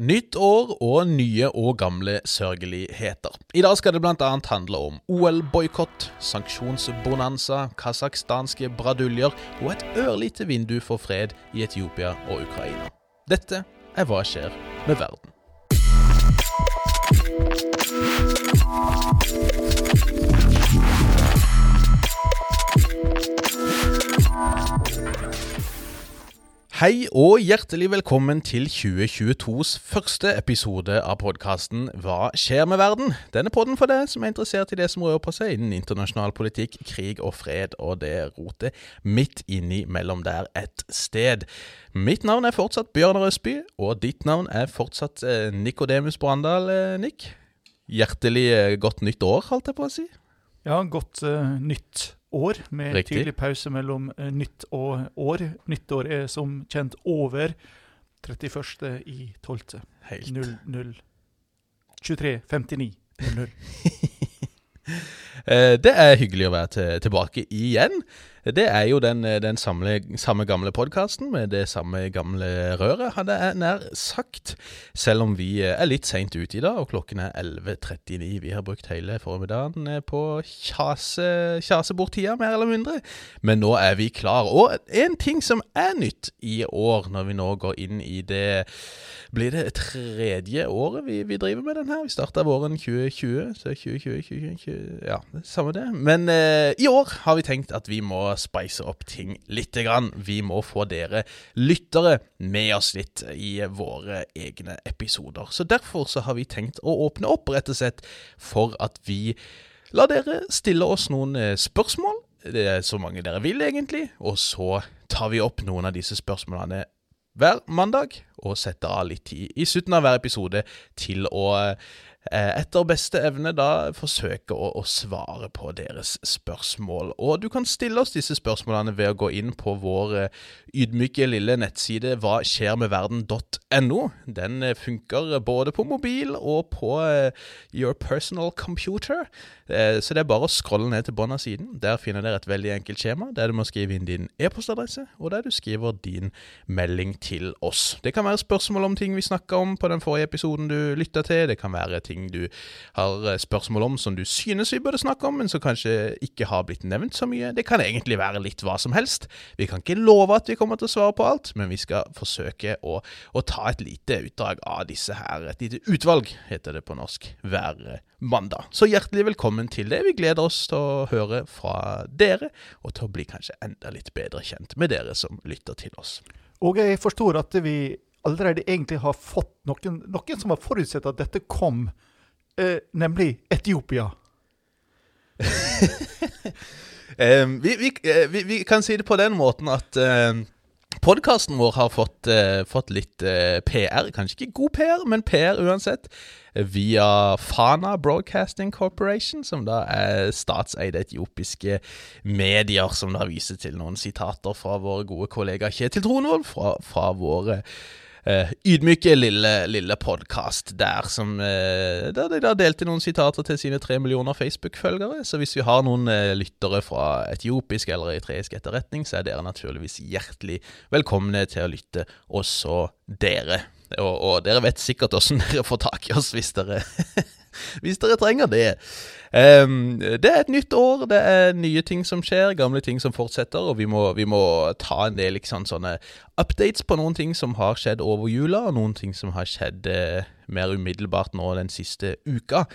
Nytt år og nye og gamle sørgeligheter. I dag skal det bl.a. handle om OL-boikott, sanksjonsbonanza, kasakhstanske braduljer og et ørlite vindu for fred i Etiopia og Ukraina. Dette er Hva skjer med verden? Hei og hjertelig velkommen til 2022s første episode av podkasten Hva skjer med verden? Denne podden for deg som er interessert i det som rører på seg innen internasjonal politikk, krig og fred, og det rotet midt inni mellom der et sted. Mitt navn er fortsatt Bjørnar Østby, og ditt navn er fortsatt eh, Nikodemus Brandal, eh, Nick. Hjertelig eh, godt nytt år, holdt jeg på å si. Ja, godt uh, nytt år, med Riktig. tydelig pause mellom uh, nytt og år. Nyttår er som kjent over 31. i 12. Helt 00 23 59 00. Eh, Det er hyggelig å være til, tilbake igjen. Det er jo den, eh, den samme, samme gamle podkasten med det samme gamle røret, hadde jeg nær sagt. Selv om vi eh, er litt seint ute i dag, og klokken er 11.39. Vi har brukt hele formiddagen eh, på kjase, kjase bort tida, mer eller mindre. Men nå er vi klar. Og en ting som er nytt i år, når vi nå går inn i det blir det tredje året vi, vi driver med den her. Vi starta våren 2020, så 2020, 2020 Ja, det er samme det. Men eh, i år har vi tenkt at vi må spice opp ting lite grann. Vi må få dere lyttere med oss litt i våre egne episoder. Så derfor så har vi tenkt å åpne opp, rett og slett, for at vi lar dere stille oss noen eh, spørsmål. Det er så mange dere vil, egentlig. Og så tar vi opp noen av disse spørsmålene hver mandag, og setter av litt tid i slutten av hver episode til å eh, etter beste evne da forsøke å, å svare på deres spørsmål. Og du kan stille oss disse spørsmålene ved å gå inn på vår eh, ydmyke lille nettside hva skjer med verden.no. Den eh, funker både på mobil og på eh, your personal computer. Eh, Så det er bare å scrolle ned til bunnen av siden. Der finner dere et veldig enkelt skjema der du må skrive inn din e-postadresse, og der du skriver din melding til oss. Det kan være spørsmål om ting vi snakka om på den forrige episoden du lytta til. Det kan være ting du har eh, spørsmål om som du synes vi burde snakke om, men som kanskje ikke har blitt nevnt så mye. Det kan egentlig være litt hva som helst. Vi kan ikke love at vi kommer til å svare på alt, men vi skal forsøke å, å ta et lite utdrag av disse her. Et lite utvalg, heter det på norsk, hver mandag. Så hjertelig velkommen til det. Vi gleder oss til å høre fra dere, og til å bli kanskje enda litt bedre kjent med dere som lytter til oss. Og jeg forstår at vi allerede egentlig har fått noen, noen som har forutsett at dette kom, eh, nemlig Etiopia. um, vi, vi, eh, vi, vi kan si det på den måten at uh, podkasten vår har fått, uh, fått litt uh, PR. Kanskje ikke god PR, men PR uansett. eh, Via Fana Broadcasting Corporation, som da er statseide etiopiske medier, som da viser til noen sitater fra våre gode kollega Kjetil Tronvold fra, fra våre eh, ydmyke lille, lille podkast der, som, uh, der de da delte noen sitater til sine tre millioner Facebook-følgere. Så hvis vi har noen uh, lyttere fra etiopisk eller eritreisk etterretning, så er dere naturligvis hjertelig velkomne til å lytte, også dere. Og, og dere vet sikkert åssen dere får tak i oss hvis dere hvis dere trenger det. Um, det er et nytt år, det er nye ting som skjer, gamle ting som fortsetter, og vi må, vi må ta en del liksom, sånne updates på noen ting som har skjedd over jula, og noen ting som har skjedd uh, mer umiddelbart nå den siste uka.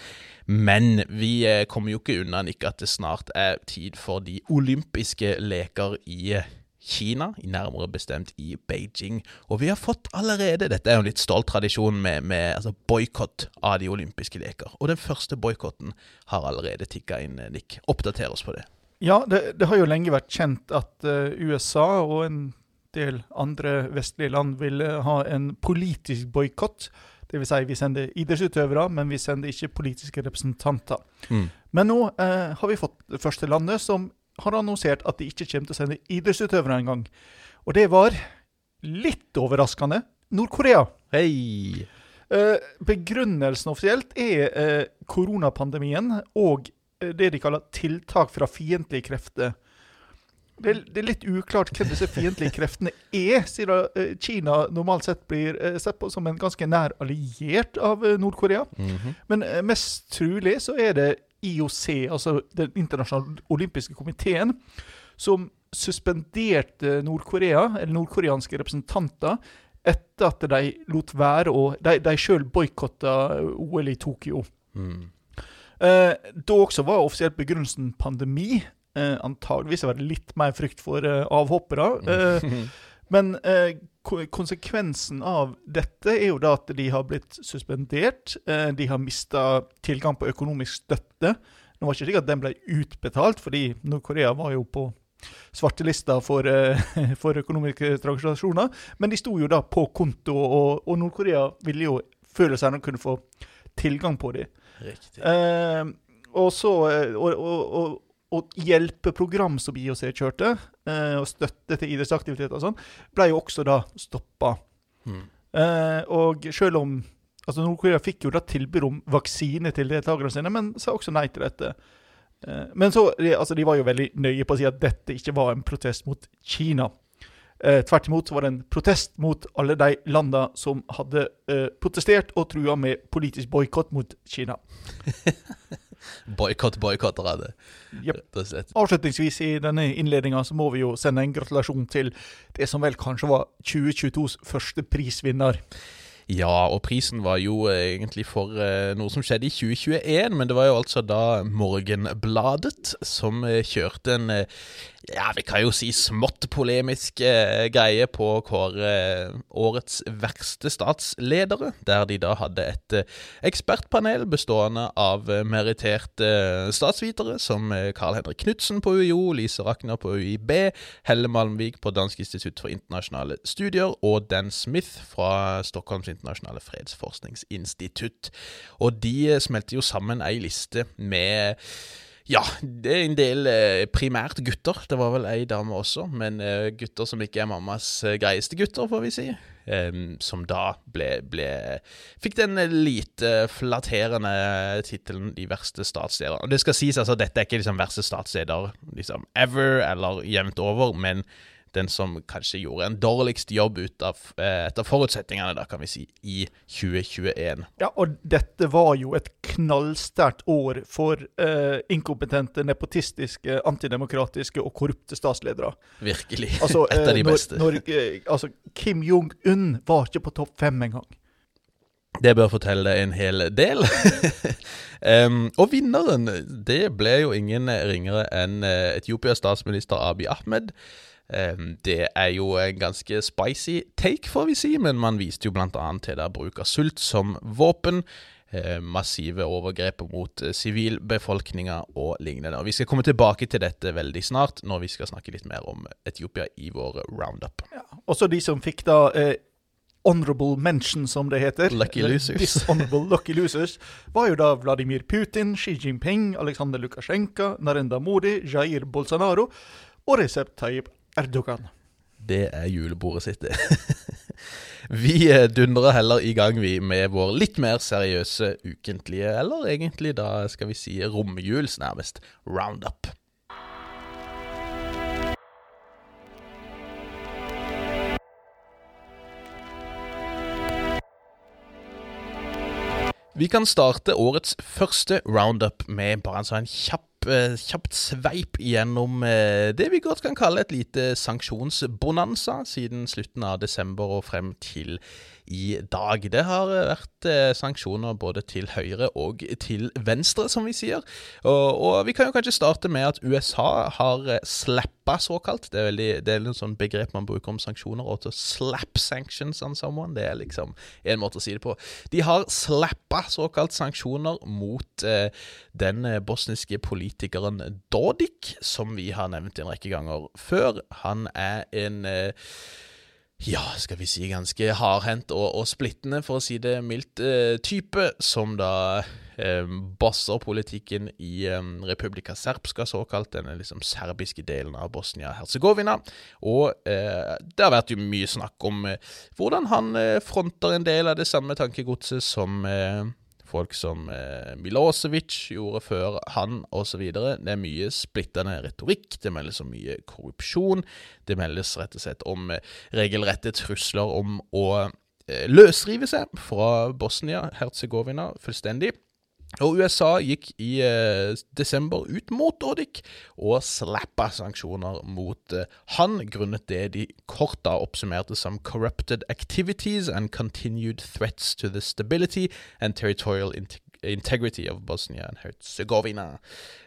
Men vi uh, kommer jo ikke unna ikke at det snart er tid for de olympiske leker i eh, Kina, nærmere bestemt i Beijing. Og vi har fått allerede Dette er jo en litt stolt tradisjon med, med altså boikott av de olympiske leker. Og den første boikotten har allerede tikka inn, eh, Nick. Oppdater oss på det. Ja, det, det har jo lenge vært kjent at uh, USA og en del andre vestlige land ville ha en politisk boikott. Dvs. Si vi sender idrettsutøvere, men vi sender ikke politiske representanter. Mm. Men nå eh, har vi fått det første landet som har annonsert at de ikke kommer til å sende idrettsutøvere engang. Og det var litt overraskende Nord-Korea. Hei! Eh, begrunnelsen offisielt er eh, koronapandemien og eh, det de kaller tiltak fra fiendtlige krefter. Det er, det er litt uklart hvem disse fiendtlige kreftene er, siden Kina normalt sett blir sett på som en ganske nær alliert av Nord-Korea. Mhm. Men eh, mest trolig så er det IOC, altså Den internasjonale olympiske komiteen, som suspenderte Nord-Korea, eller nordkoreanske representanter, etter at de lot være å De, de sjøl boikotta OL i Tokyo. Mm. Eh, da også var offisielt begrunnelsen pandemi. Eh, antageligvis var det litt mer frykt for eh, avhoppere. Eh, men eh, konsekvensen av dette er jo da at de har blitt suspendert. Eh, de har mista tilgang på økonomisk støtte. Nå var det ikke slik at den ble utbetalt, fordi Nord-Korea var jo på svartelista for, eh, for økonomiske transaksjoner. Men de sto jo da på konto, og, og Nord-Korea ville jo føle seg de kunne få tilgang på dem. Riktig. Eh, og så og, og, og, og, hjelpe program som IOC kjørte, eh, og støtte til idrettsaktiviteter og sånn, ble jo også da stoppa. Mm. Eh, og selv om altså Nord-Korea fikk jo da tilbud om vaksine til deltakerne sine, men sa også nei til dette. Eh, men så, altså de var jo veldig nøye på å si at dette ikke var en protest mot Kina. Eh, tvert imot så var det en protest mot alle de landene som hadde eh, protestert og trua med politisk boikott mot Kina. Boikott, boikotter av det. Jep. Rett og slett. Avslutningsvis i denne innledninga så må vi jo sende en gratulasjon til det som vel kanskje var 2022s første prisvinner. Ja, og prisen var jo eh, egentlig for eh, noe som skjedde i 2021, men det var jo altså da Morgenbladet som eh, kjørte en ja, vi kan jo si smått polemisk eh, greie på kåre årets verste statsledere, der de da hadde et eh, ekspertpanel bestående av meritterte statsvitere som eh, Carl Henrik Knutsen på UiO, Lise Rakner på UiB, Helle Malmvik på Dansk institutt for internasjonale studier og Dan Smith fra Stockholms internasjonale fredsforskningsinstitutt. Og de eh, smelter jo sammen ei liste med ja, det er en del eh, primært gutter. Det var vel ei dame også, men eh, gutter som ikke er mammas greieste gutter, får vi si. Som da ble, ble Fikk den lite flatterende tittelen 'De verste statsledere'. Og det skal sies, altså, dette er ikke liksom verste statsleder liksom ever eller jevnt over, men den som kanskje gjorde en dårligst jobb ut av eh, etter forutsetningene, da kan vi si, i 2021. Ja, og dette var jo et knallsterkt år for eh, inkompetente, nepotistiske, antidemokratiske og korrupte statsledere. Virkelig. Altså, Et av eh, de beste. Når, eh, altså, Kim Jong-un var ikke på topp fem engang. Det bør fortelle en hel del. um, og vinneren, det ble jo ingen ringere enn eh, Etiopias statsminister Abiy Ahmed. Em, det er jo en ganske spicy take, får vi si, men man viste jo annet til der bruk av sult som våpen. eh, massive overgrep mot eh, sivilbefolkninga og lignende. Og Vi skal komme tilbake til dette veldig snart, når vi skal snakke litt mer om Etiopia i vår roundup. Også de som fikk da eh, honorable mention, som det heter. Lucky losers. Dishonorable lucky losers. Var jo da Vladimir Putin, Xi Jinping, Aleksandr Lukasjenko, Narendra Modi, Jair Bolsonaro og Recep Tayyip Erdogan. Det er julebordet sitt, det. vi eh, dundrer heller i gang, vi, med vår litt mer seriøse ukentlige, eller egentlig da skal vi si romjuls, nærmest, roundup. Vi kan starte årets første roundup med bare en sånn kjapp, kjapt sveip gjennom eh, det vi godt kan kalle et lite sanksjonsbonanza siden slutten av desember og frem til i dag. Det har eh, vært eh, sanksjoner både til høyre og til venstre, som vi sier. Og, og vi kan jo kanskje starte med at USA har eh, slappa såkalt. Det er, veldig, det er et sånn begrep man bruker om sanksjoner, og til slap sanctions on someone. Det er liksom en måte å si det på. De har slappa såkalt sanksjoner mot eh, den eh, bosniske politikeren Dodik, som vi har nevnt en rekke ganger før. Han er en eh, ja, skal vi si ganske hardhendt og, og splittende, for å si det mildt, eh, type, som da eh, bosser politikken i eh, Republika Serbska, såkalt, denne liksom serbiske delen av Bosnia-Hercegovina. Og eh, det har vært jo mye snakk om eh, hvordan han eh, fronter en del av det samme tankegodset som folk som eh, Milosevic gjorde før han, osv. Det er mye splittende retorikk, det meldes om mye korrupsjon. Det meldes rett og slett om eh, regelrette trusler om å eh, løsrive seg fra Bosnia-Hercegovina fullstendig. Og USA gikk i eh, desember ut mot Dodik og slappa sanksjoner mot eh, han, grunnet det de kort da oppsummerte som 'corrupted activities and continued threats to the stability and territorial integrity of Bosnia and Herzegovina'.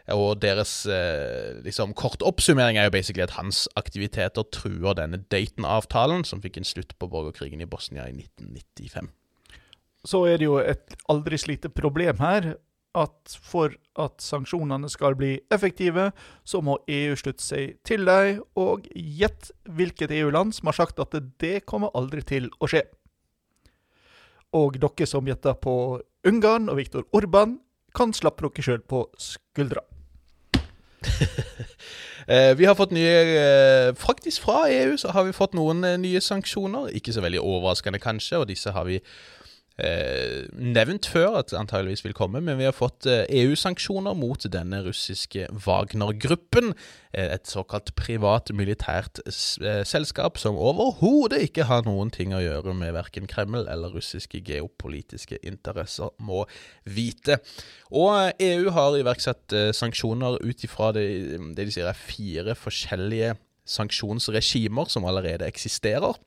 Og deres eh, liksom kort oppsummering er jo basically at hans aktiviteter truer denne Dayton-avtalen, som fikk en slutt på borgerkrigen i Bosnia i 1995 så er det jo et aldri slite problem her at for at sanksjonene skal bli effektive, så må EU slutte seg til dem. Og gjett hvilket EU-land som har sagt at det kommer aldri til å skje. Og dere som gjetter på Ungarn og Viktor Orban, kan slappe dere sjøl på skuldra. Eh, vi har fått nye eh, Faktisk fra EU så har vi fått noen eh, nye sanksjoner. Ikke så veldig overraskende, kanskje, og disse har vi eh, nevnt før at antageligvis vil komme, men vi har fått eh, EU-sanksjoner mot denne russiske Wagner-gruppen. Eh, et såkalt privat militært selskap som overhodet ikke har noen ting å gjøre med verken Kreml eller russiske geopolitiske interesser, må vite. Og EU e har iverksatt sanksjoner ut ifra det, det de sier er fire forskjellige sanksjonsregimer som allerede eksisterer.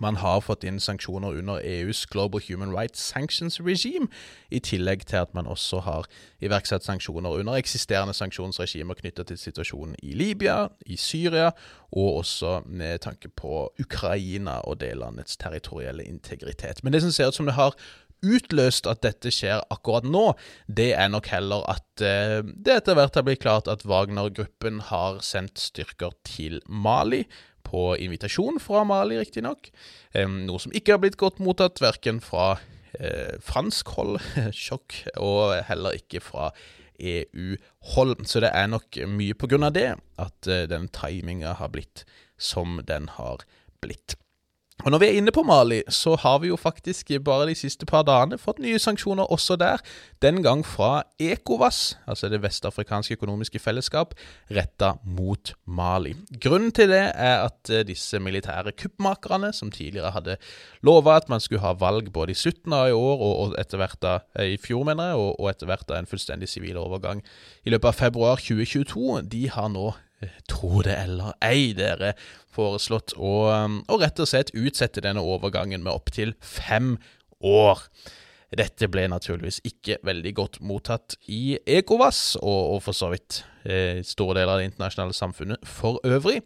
Man har fått inn sanksjoner under EUs Global Human Rights Sanctions Regime, i tillegg til at man også har iverksatt sanksjoner under eksisterende sanksjonsregimer knyttet til situasjonen i Libya, i Syria, og også med tanke på Ukraina og det landets territorielle integritet. Men det som ser ut som det har utløst at dette skjer akkurat nå, det er nok heller at eh, det etter hvert har blitt klart at Wagner-gruppen har sendt styrker til Mali på invitasjon fra Mali, riktignok. Noe som ikke har blitt godt mottatt, verken fra eh, fransk hold, sjokk, og heller ikke fra EU-hold. Så det er nok mye på grunn av det at eh, den timinga har blitt som den har blitt. Og Når vi er inne på Mali, så har vi jo faktisk bare de siste par dagene fått nye sanksjoner også der. Den gang fra ECOWAS, altså det vestafrikanske økonomiske fellesskap, retta mot Mali. Grunnen til det er at eh, disse militære kuppmakerne, som tidligere hadde lova at man skulle ha valg både i slutten av i år og etter hvert da, eh, i fjor, mener jeg, og etter hvert da en fullstendig sivil overgang i løpet av februar 2022, de har nå tro det eller ei, dere, foreslått um, å rett og slett utsette denne overgangen med opptil fem år. Dette ble naturligvis ikke veldig godt mottatt i ECOWAS, og, og for så vidt eh, store deler av det internasjonale samfunnet for øvrig.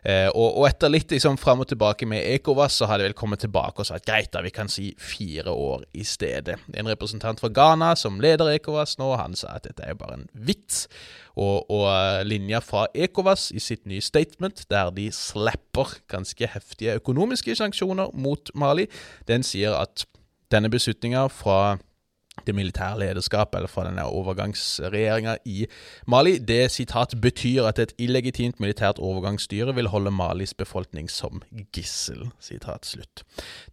Eh, og, og, etter litt liksom, fram og tilbake med ECOWAS, så har de vel kommet tilbake og sagt greit, da, vi kan si fire år i stedet. En representant fra Ghana som leder ECOWAS nå, han sa at dette er bare en vits. Og, og eh, linja fra ECOWAS i sitt nye statement, der de slapper ganske heftige økonomiske sanksjoner mot Mali, den sier at denne beslutninga fra det militære lederskapet, eller fra denne overgangsregjeringa i Mali, det sitat betyr at et illegitimt militært overgangsstyre vil holde Malis befolkning som gissel. Sitat slutt.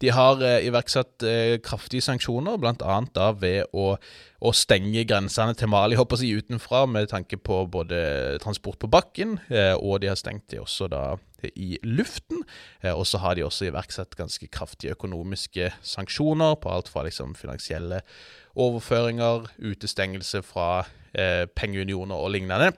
De har eh, iverksatt eh, kraftige sanksjoner, bl.a. ved å, å stenge grensene til Mali håper jeg, utenfra, med tanke på både transport på bakken, eh, og de har stengt de også da i luften. Eh, og så har de også iverksatt ganske kraftige økonomiske sanksjoner på alt fra liksom finansielle overføringer, utestengelse fra eh, pengeunioner og lignende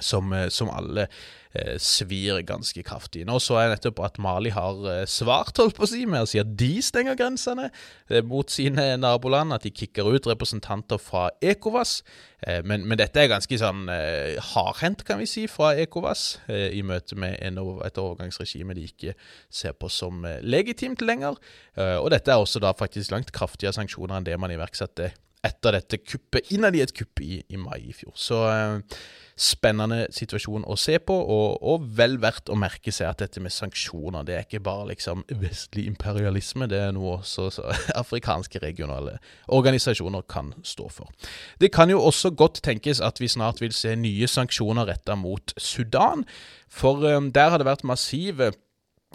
som, eh, som alle eh, svir ganske kraftig. Nå så jeg nettopp at Mali har eh, svart holdt på å si, med å si at de stenger grensene eh, mot sine naboland, at de kicker ut representanter fra Ekovas. Eh, men, men, dette er ganske sånn eh, hardhendt, kan vi si, fra Ekovas i møte med en, et overgangsregime de ikke ser på som legitimt lenger. og dette er også da faktisk langt kraftigere sanksjoner enn det man iverksatte etter dette kuppet, innad i et kupp i, i mai i fjor. Så eh, spennende situasjon å se på, og, og, vel verdt å merke seg at dette med sanksjoner, det er ikke bare liksom vestlig imperialisme, det er noe også så, afrikanske regionale organisasjoner kan stå for. Det kan jo også godt tenkes at vi snart vil se nye sanksjoner retta mot Sudan, for eh, der har det vært massive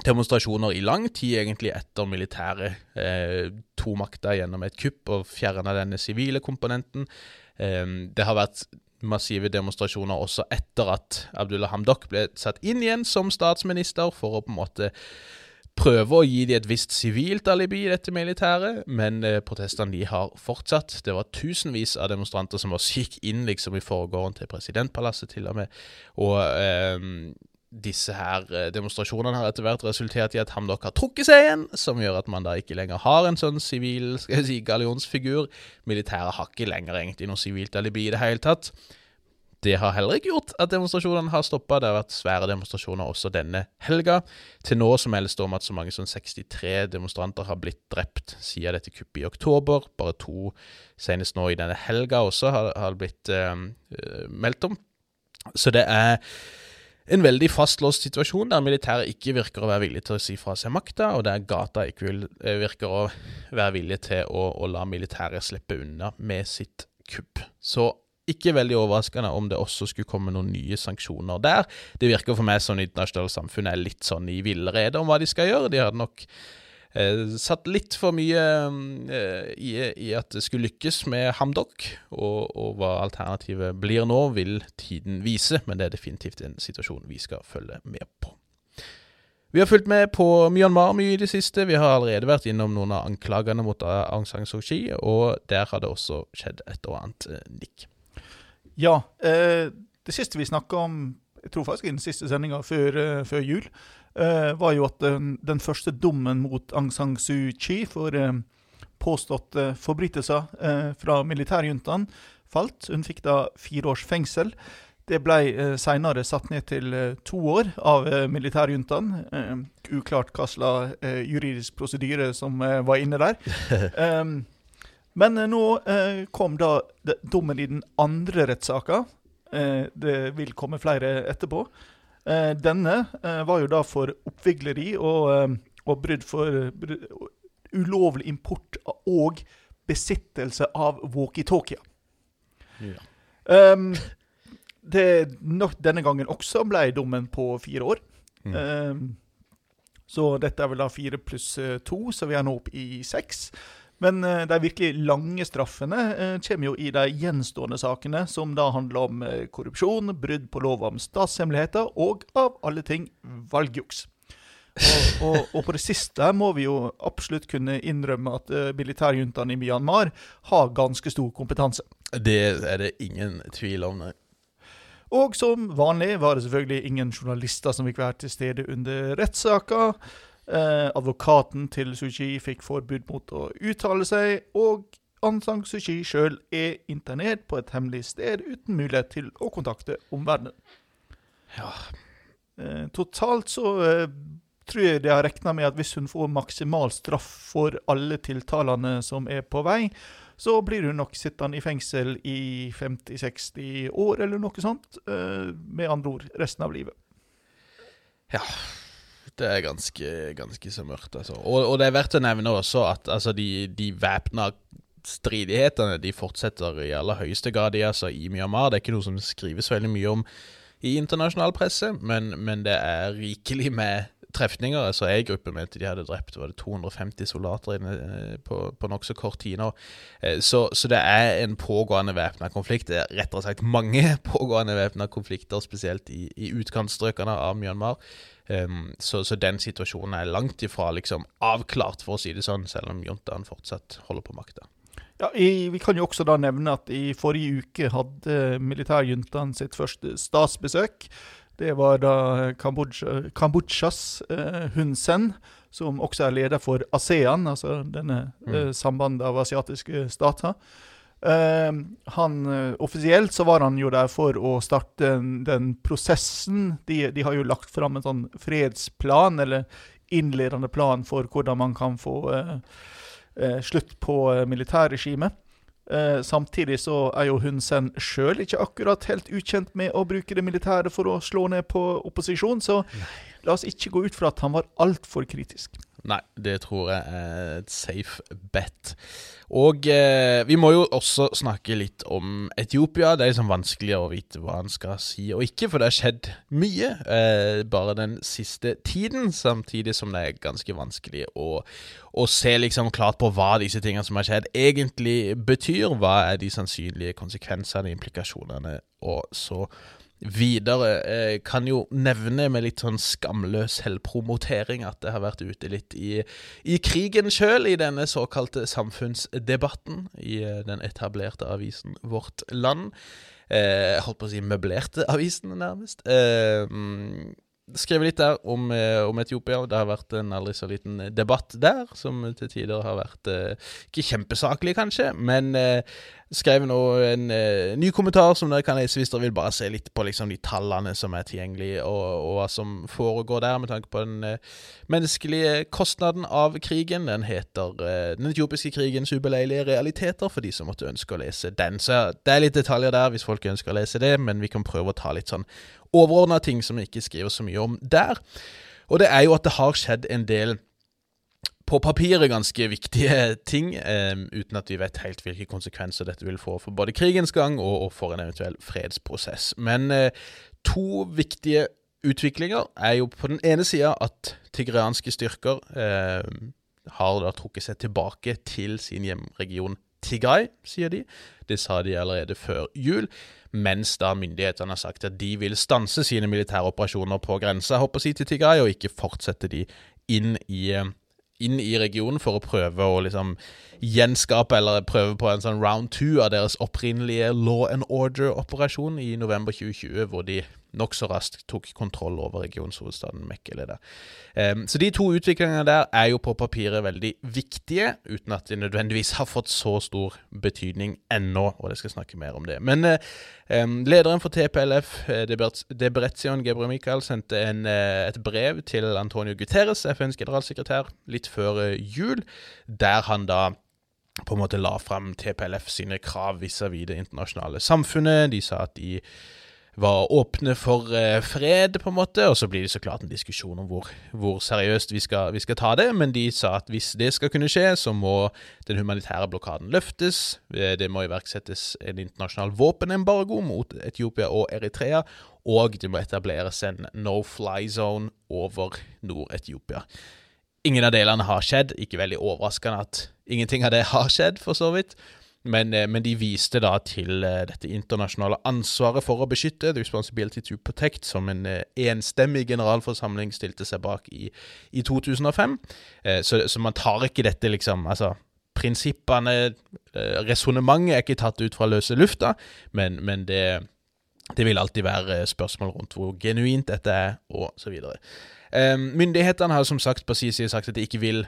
demonstrasjoner i lang tid, egentlig etter militæret eh, tok makta gjennom et kupp og fjerna denne sivile komponenten. Eh, det har vært massive demonstrasjoner også etter at Abdullah Hamdok ble satt inn igjen som statsminister, for å på en måte prøve å gi dem et visst sivilt alibi i dette militæret, men eh, protestene de har fortsatt. Det var tusenvis av demonstranter som også gikk inn liksom i forgården til presidentpalasset, til og med. Og eh, disse her eh, demonstrasjonene har etter hvert resultert i at Hamdok har trukket seg igjen, som gjør at man da ikke lenger har en sånn sivil skal jeg si, gallionsfigur. Militæret har ikke lenger egentlig noe sivilt alibi i det hele tatt. Det har heller ikke gjort at demonstrasjonene har stoppa. Det har vært svære demonstrasjoner også denne helga. Til nå så meldes det om at så mange som 63 demonstranter har blitt drept siden dette kuppet i oktober. Bare to senest nå i denne helga også har, har blitt eh, meldt om. Så det er en veldig fastlåst situasjon der militæret ikke virker å være villig til å si fra seg makta, og der gata ikke vil, eh, virker å være villig til å, å la militæret slippe unna med sitt kupp. Så ikke veldig overraskende om det også skulle komme noen nye sanksjoner der. Det virker for meg som det internasjonale samfunnet er litt sånn i villrede om hva de skal gjøre. De hadde nok satt litt for mye eh, i, i, at det skulle lykkes med Hamdok, og, og, hva alternativet blir nå, vil tiden vise, men det er definitivt en situasjon vi skal følge med på. Vi har fulgt med på Myanmar mye i det siste. Vi har allerede vært innom noen av anklagene mot Aung San Suu Kyi, og der har det også skjedd et og annet eh, nikk. Ja. Eh, det siste vi snakka om, jeg tror faktisk i den siste sendinga før, før, jul, var jo at den, første dommen mot Aung San Suu Kyi for uh, påståtte forbrytelser fra militærjuntaen falt. Hun fikk da fire års fengsel. Det ble eh, senere satt ned til to år av eh, militærjuntaen. uklart hva slags juridisk prosedyre som var inne der. um, Men eh, nå eh, kom da dommen i den andre rettssaka. Eh, det vil komme flere etterpå. Eh, denne eh, var jo da for oppvigleri og, eh, og brudd for brudd, ulovlig import og besittelse av walkietalkier. Ja. Um, det nok denne gangen også ble dommen på fire år. Mm. Um, så dette er vel da fire pluss to, så vi er nå oppe i seks. Men uh, de virkelig lange straffene uh, kommer jo i de gjenstående sakene, som da handler om uh, korrupsjon, brudd på lov om statshemmeligheter og, av alle ting, valgjuks. Og, og, og, på det siste må vi jo absolutt kunne innrømme at uh, militærjuntaen i Myanmar har ganske stor kompetanse. Det er det ingen tvil om, nei. Og som vanlig var det selvfølgelig ingen journalister som fikk være til stede under rettssaka. Eh, advokaten til Sushi fikk forbud mot å uttale seg, og Aung San Suu Kyi sjøl er internert på et hemmelig sted uten mulighet til å kontakte omverdenen. Ja. Eh, totalt så eh, tror jeg de har regna med at hvis hun får maksimal straff for alle tiltalene som er på vei, så blir hun nok sittende i fengsel i 50-60 år eller noe sånt. Eh, med andre ord resten av livet. Ja, det er ganske, ganske så mørkt, altså. Og, og, det er verdt å nevne også at altså, de, de væpna stridighetene de fortsetter i aller høyeste grad i, altså, i Myanmar. Det er ikke noe som skrives veldig mye om i internasjonal presse, men, men det er rikelig med trefninger. altså En gruppe mente de hadde drept var det 250 soldater eh, på, på nokså kort tid nå. Eh, så, så, det er en pågående væpna konflikt. Det er rettere sagt mange pågående væpna konflikter, spesielt i, i utkantstrøkene av Myanmar. Um, så, så, den situasjonen er langt ifra liksom avklart, for å si det sånn, selv om juntaen fortsatt holder på makta. Ja, Vi kan jo også da nevne at i forrige uke hadde militærjuntaen sitt første statsbesøk. Det var da Kambodsjas eh, Hun Sen, som også er leder for ASEAN, altså denne mm. eh, sambandet av asiatiske stater. Uh, han, uh, offisielt så var han jo der for å starte den, den prosessen. De, de, har jo lagt fram en sånn fredsplan, eller innledende plan for hvordan man kan få uh, slutt på militærregimet. samtidig så er jo Hun Sen sjøl ikke akkurat helt ukjent med å bruke det militære for å slå ned på opposisjon, så la oss ikke gå ut fra at han var altfor kritisk. Nei, det tror jeg er et safe bet. Og eh, vi må jo også snakke litt om Etiopia. Det er liksom vanskelig å vite hva han skal si og ikke, for det har skjedd mye eh, bare den siste tiden. Samtidig som det er ganske vanskelig å, å, se liksom klart på hva disse tingene som har skjedd, egentlig betyr. Hva er de sannsynlige konsekvensene, implikasjonene, og så. Jeg kan jo nevne med litt sånn skamløs selvpromotering at det har vært ute litt i, i krigen sjøl, i denne såkalte samfunnsdebatten i eh, den etablerte avisen Vårt Land. Eh, jeg holdt på å si møblerte avisen, nærmest. Eh, skrevet litt der om, eh, om, Etiopia. Det har vært en aldri så liten debatt der, som til tider har vært eh, ikke kjempesaklig, kanskje, men eh, skrev nå en eh, ny kommentar som dere kan lese hvis dere vil bare se litt på liksom, de tallene som er tilgjengelige, og, og, hva som foregår der, med tanke på den eh, menneskelige kostnaden av krigen. Den heter eh, 'Den etiopiske krigens ubeleilige realiteter', for de som måtte ønske å lese den. Så det er litt detaljer der hvis folk ønsker å lese det, men vi kan prøve å ta litt sånn overordna ting som vi ikke skriver så mye om der. Og det er jo at det har skjedd en del på papiret ganske viktige ting, eh, uten at vi vet helt hvilke konsekvenser dette vil få for både krigens gang og, for en eventuell fredsprosess. Men eh, to viktige utviklinger er jo på den ene sida at tigreanske styrker eh, har da trukket seg tilbake til sin hjemregion Tigray, sier de. Det sa de allerede før jul. Mens da myndighetene har sagt at de vil stanse sine militære operasjoner på grensa si, til Tigray, og ikke fortsette de inn i, inn i regionen for å prøve å liksom gjenskape eller prøve på en sånn round two av deres opprinnelige law and order-operasjon i november 2020, hvor de nokså raskt tok kontroll over regionshovedstaden Mekkele. Um, så de to utviklingene der er jo på papiret veldig viktige, uten at de nødvendigvis har fått så stor betydning ennå, og jeg skal snakke mer om det. Men um, lederen for TPLF, eh, Debretzion Gebre Michael, sendte en, uh, et brev til Antonio Guterres, FNs generalsekretær, litt før jul, der han da på en måte la fram TPLF sine krav vis-à-vis det internasjonale samfunnet. De sa at de var åpne for eh, fred, på en måte. Og så blir det så klart en diskusjon om hvor, hvor seriøst vi skal, vi skal, ta det. Men de sa at hvis det skal kunne skje, så må den humanitære blokaden løftes. Eh, det må iverksettes en internasjonal våpenembargo mot Etiopia og Eritrea. Og det må etableres en no fly zone over Nord-Etiopia. Ingen av delene har skjedd. Ikke veldig overraskende at ingenting av det har skjedd, for så vidt. Men, eh, men, de viste da til uh, dette internasjonale ansvaret for å beskytte, The Responsibility to Protect, som en uh, enstemmig generalforsamling stilte seg bak i, i 2005. Uh, så, så, man tar ikke dette liksom Altså, prinsippene, resonnementet er ikke tatt ut fra løse lufta, men, men det, det, vil alltid være spørsmål rundt hvor genuint dette er, og så videre. myndighetene har som sagt på sin side sagt at de ikke vil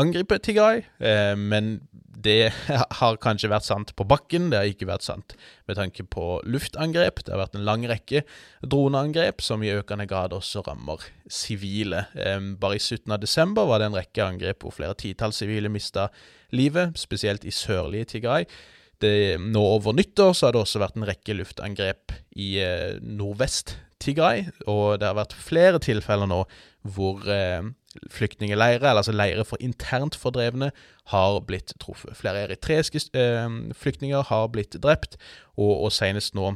angripe Tigray, eh, men det har kanskje vært sant på bakken, det har ikke vært sant med tanke på luftangrep. Det har vært en lang rekke droneangrep som i økende grad også rammer sivile. Eh, bare i 17. av desember var det en rekke angrep hvor flere titalls sivile mista livet, spesielt i sørlige Tigray. Det, nå over nyttår så har det også vært en rekke luftangrep i eh, nordvest Tigray, og det har vært flere tilfeller nå hvor eh, flyktningleirer, altså leirer for internt fordrevne, har blitt truffet. Flere eritreiske eh, flyktninger har blitt drept, og, og senest nå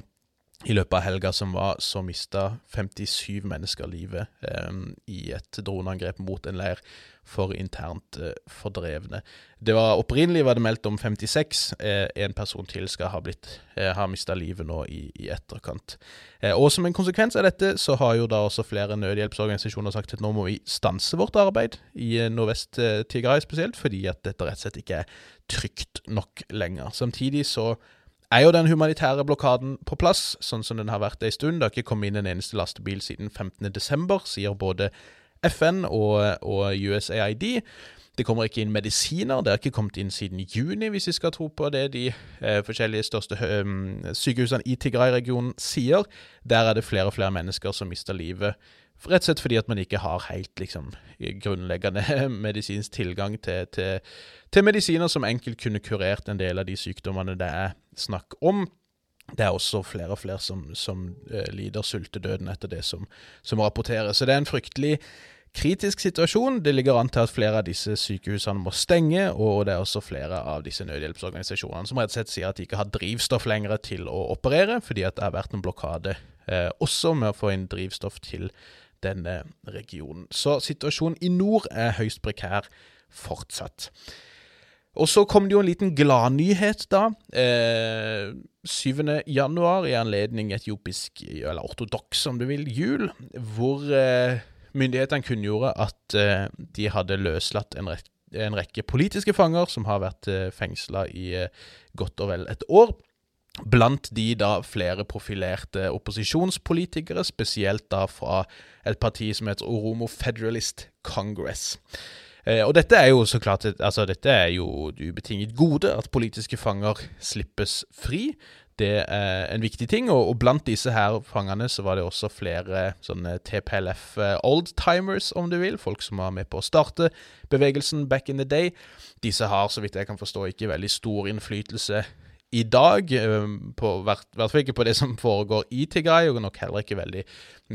i løpet av helga som var, så mista 57 mennesker livet eh, i et droneangrep mot en leir for internt eh, fordrevne. Det var Opprinnelig var det meldt om 56. Eh, en person til skal ha, blitt, eh, mista livet nå i, i etterkant. Eh, og Som en konsekvens av dette så har jo da også flere nødhjelpsorganisasjoner sagt at nå må vi stanse vårt arbeid i eh, Nordvest-Tigray spesielt, fordi at dette rett og slett ikke er trygt nok lenger. Samtidig så er jo den humanitære blokaden på plass, sånn som den har vært ei stund. Det har ikke kommet inn en eneste lastebil siden 15.12., sier både FN og, og USAID. Det kommer ikke inn medisiner. Det har ikke kommet inn siden juni, hvis vi skal tro på det de eh, forskjellige største eh, sykehusene i Tigray-regionen sier. Der er det flere og flere mennesker som mister livet. Rett og slett fordi at man ikke har helt liksom, grunnleggende medisinsk tilgang til, til, til medisiner som enkelt kunne kurert en del av de sykdommene det er snakk om det er også flere og flere som, som uh, lider sultedøden etter det som, som rapporteres. Så det er en fryktelig kritisk situasjon. Det ligger an til at flere av disse sykehusene må stenge, og det er også flere av disse nødhjelpsorganisasjonene som rett og slett sier at de ikke har drivstoff lenger til å operere, fordi at det har vært en blokade eh, også med å få inn drivstoff til denne regionen. Så situasjonen i nord er høyst prekær fortsatt. Og så kom det jo en liten gladnyhet, da. Eh, 7. januar, i anledning etiopisk, eller ortodoks om du vil, jul, hvor eh, myndighetene kunngjorde at eh, de hadde løslatt en, rek en, rekke politiske fanger som har vært eh, fengsla i eh, godt og vel et år. Blant de da flere profilerte opposisjonspolitikere, spesielt da fra et parti som heter Oromo Federalist Congress. Eh, og dette er jo så klart altså dette er jo et ubetinget gode, at politiske fanger slippes fri det er en viktig ting. Og, og, blant disse her fangene så var det også flere sånne TPLF eh, oldtimers, om du vil. Folk som var med på å starte bevegelsen back in the day. Disse har, så vidt jeg kan forstå, ikke veldig stor innflytelse i dag. På, hvert, hvert fall ikke på det som foregår i Tigray, og nok heller ikke veldig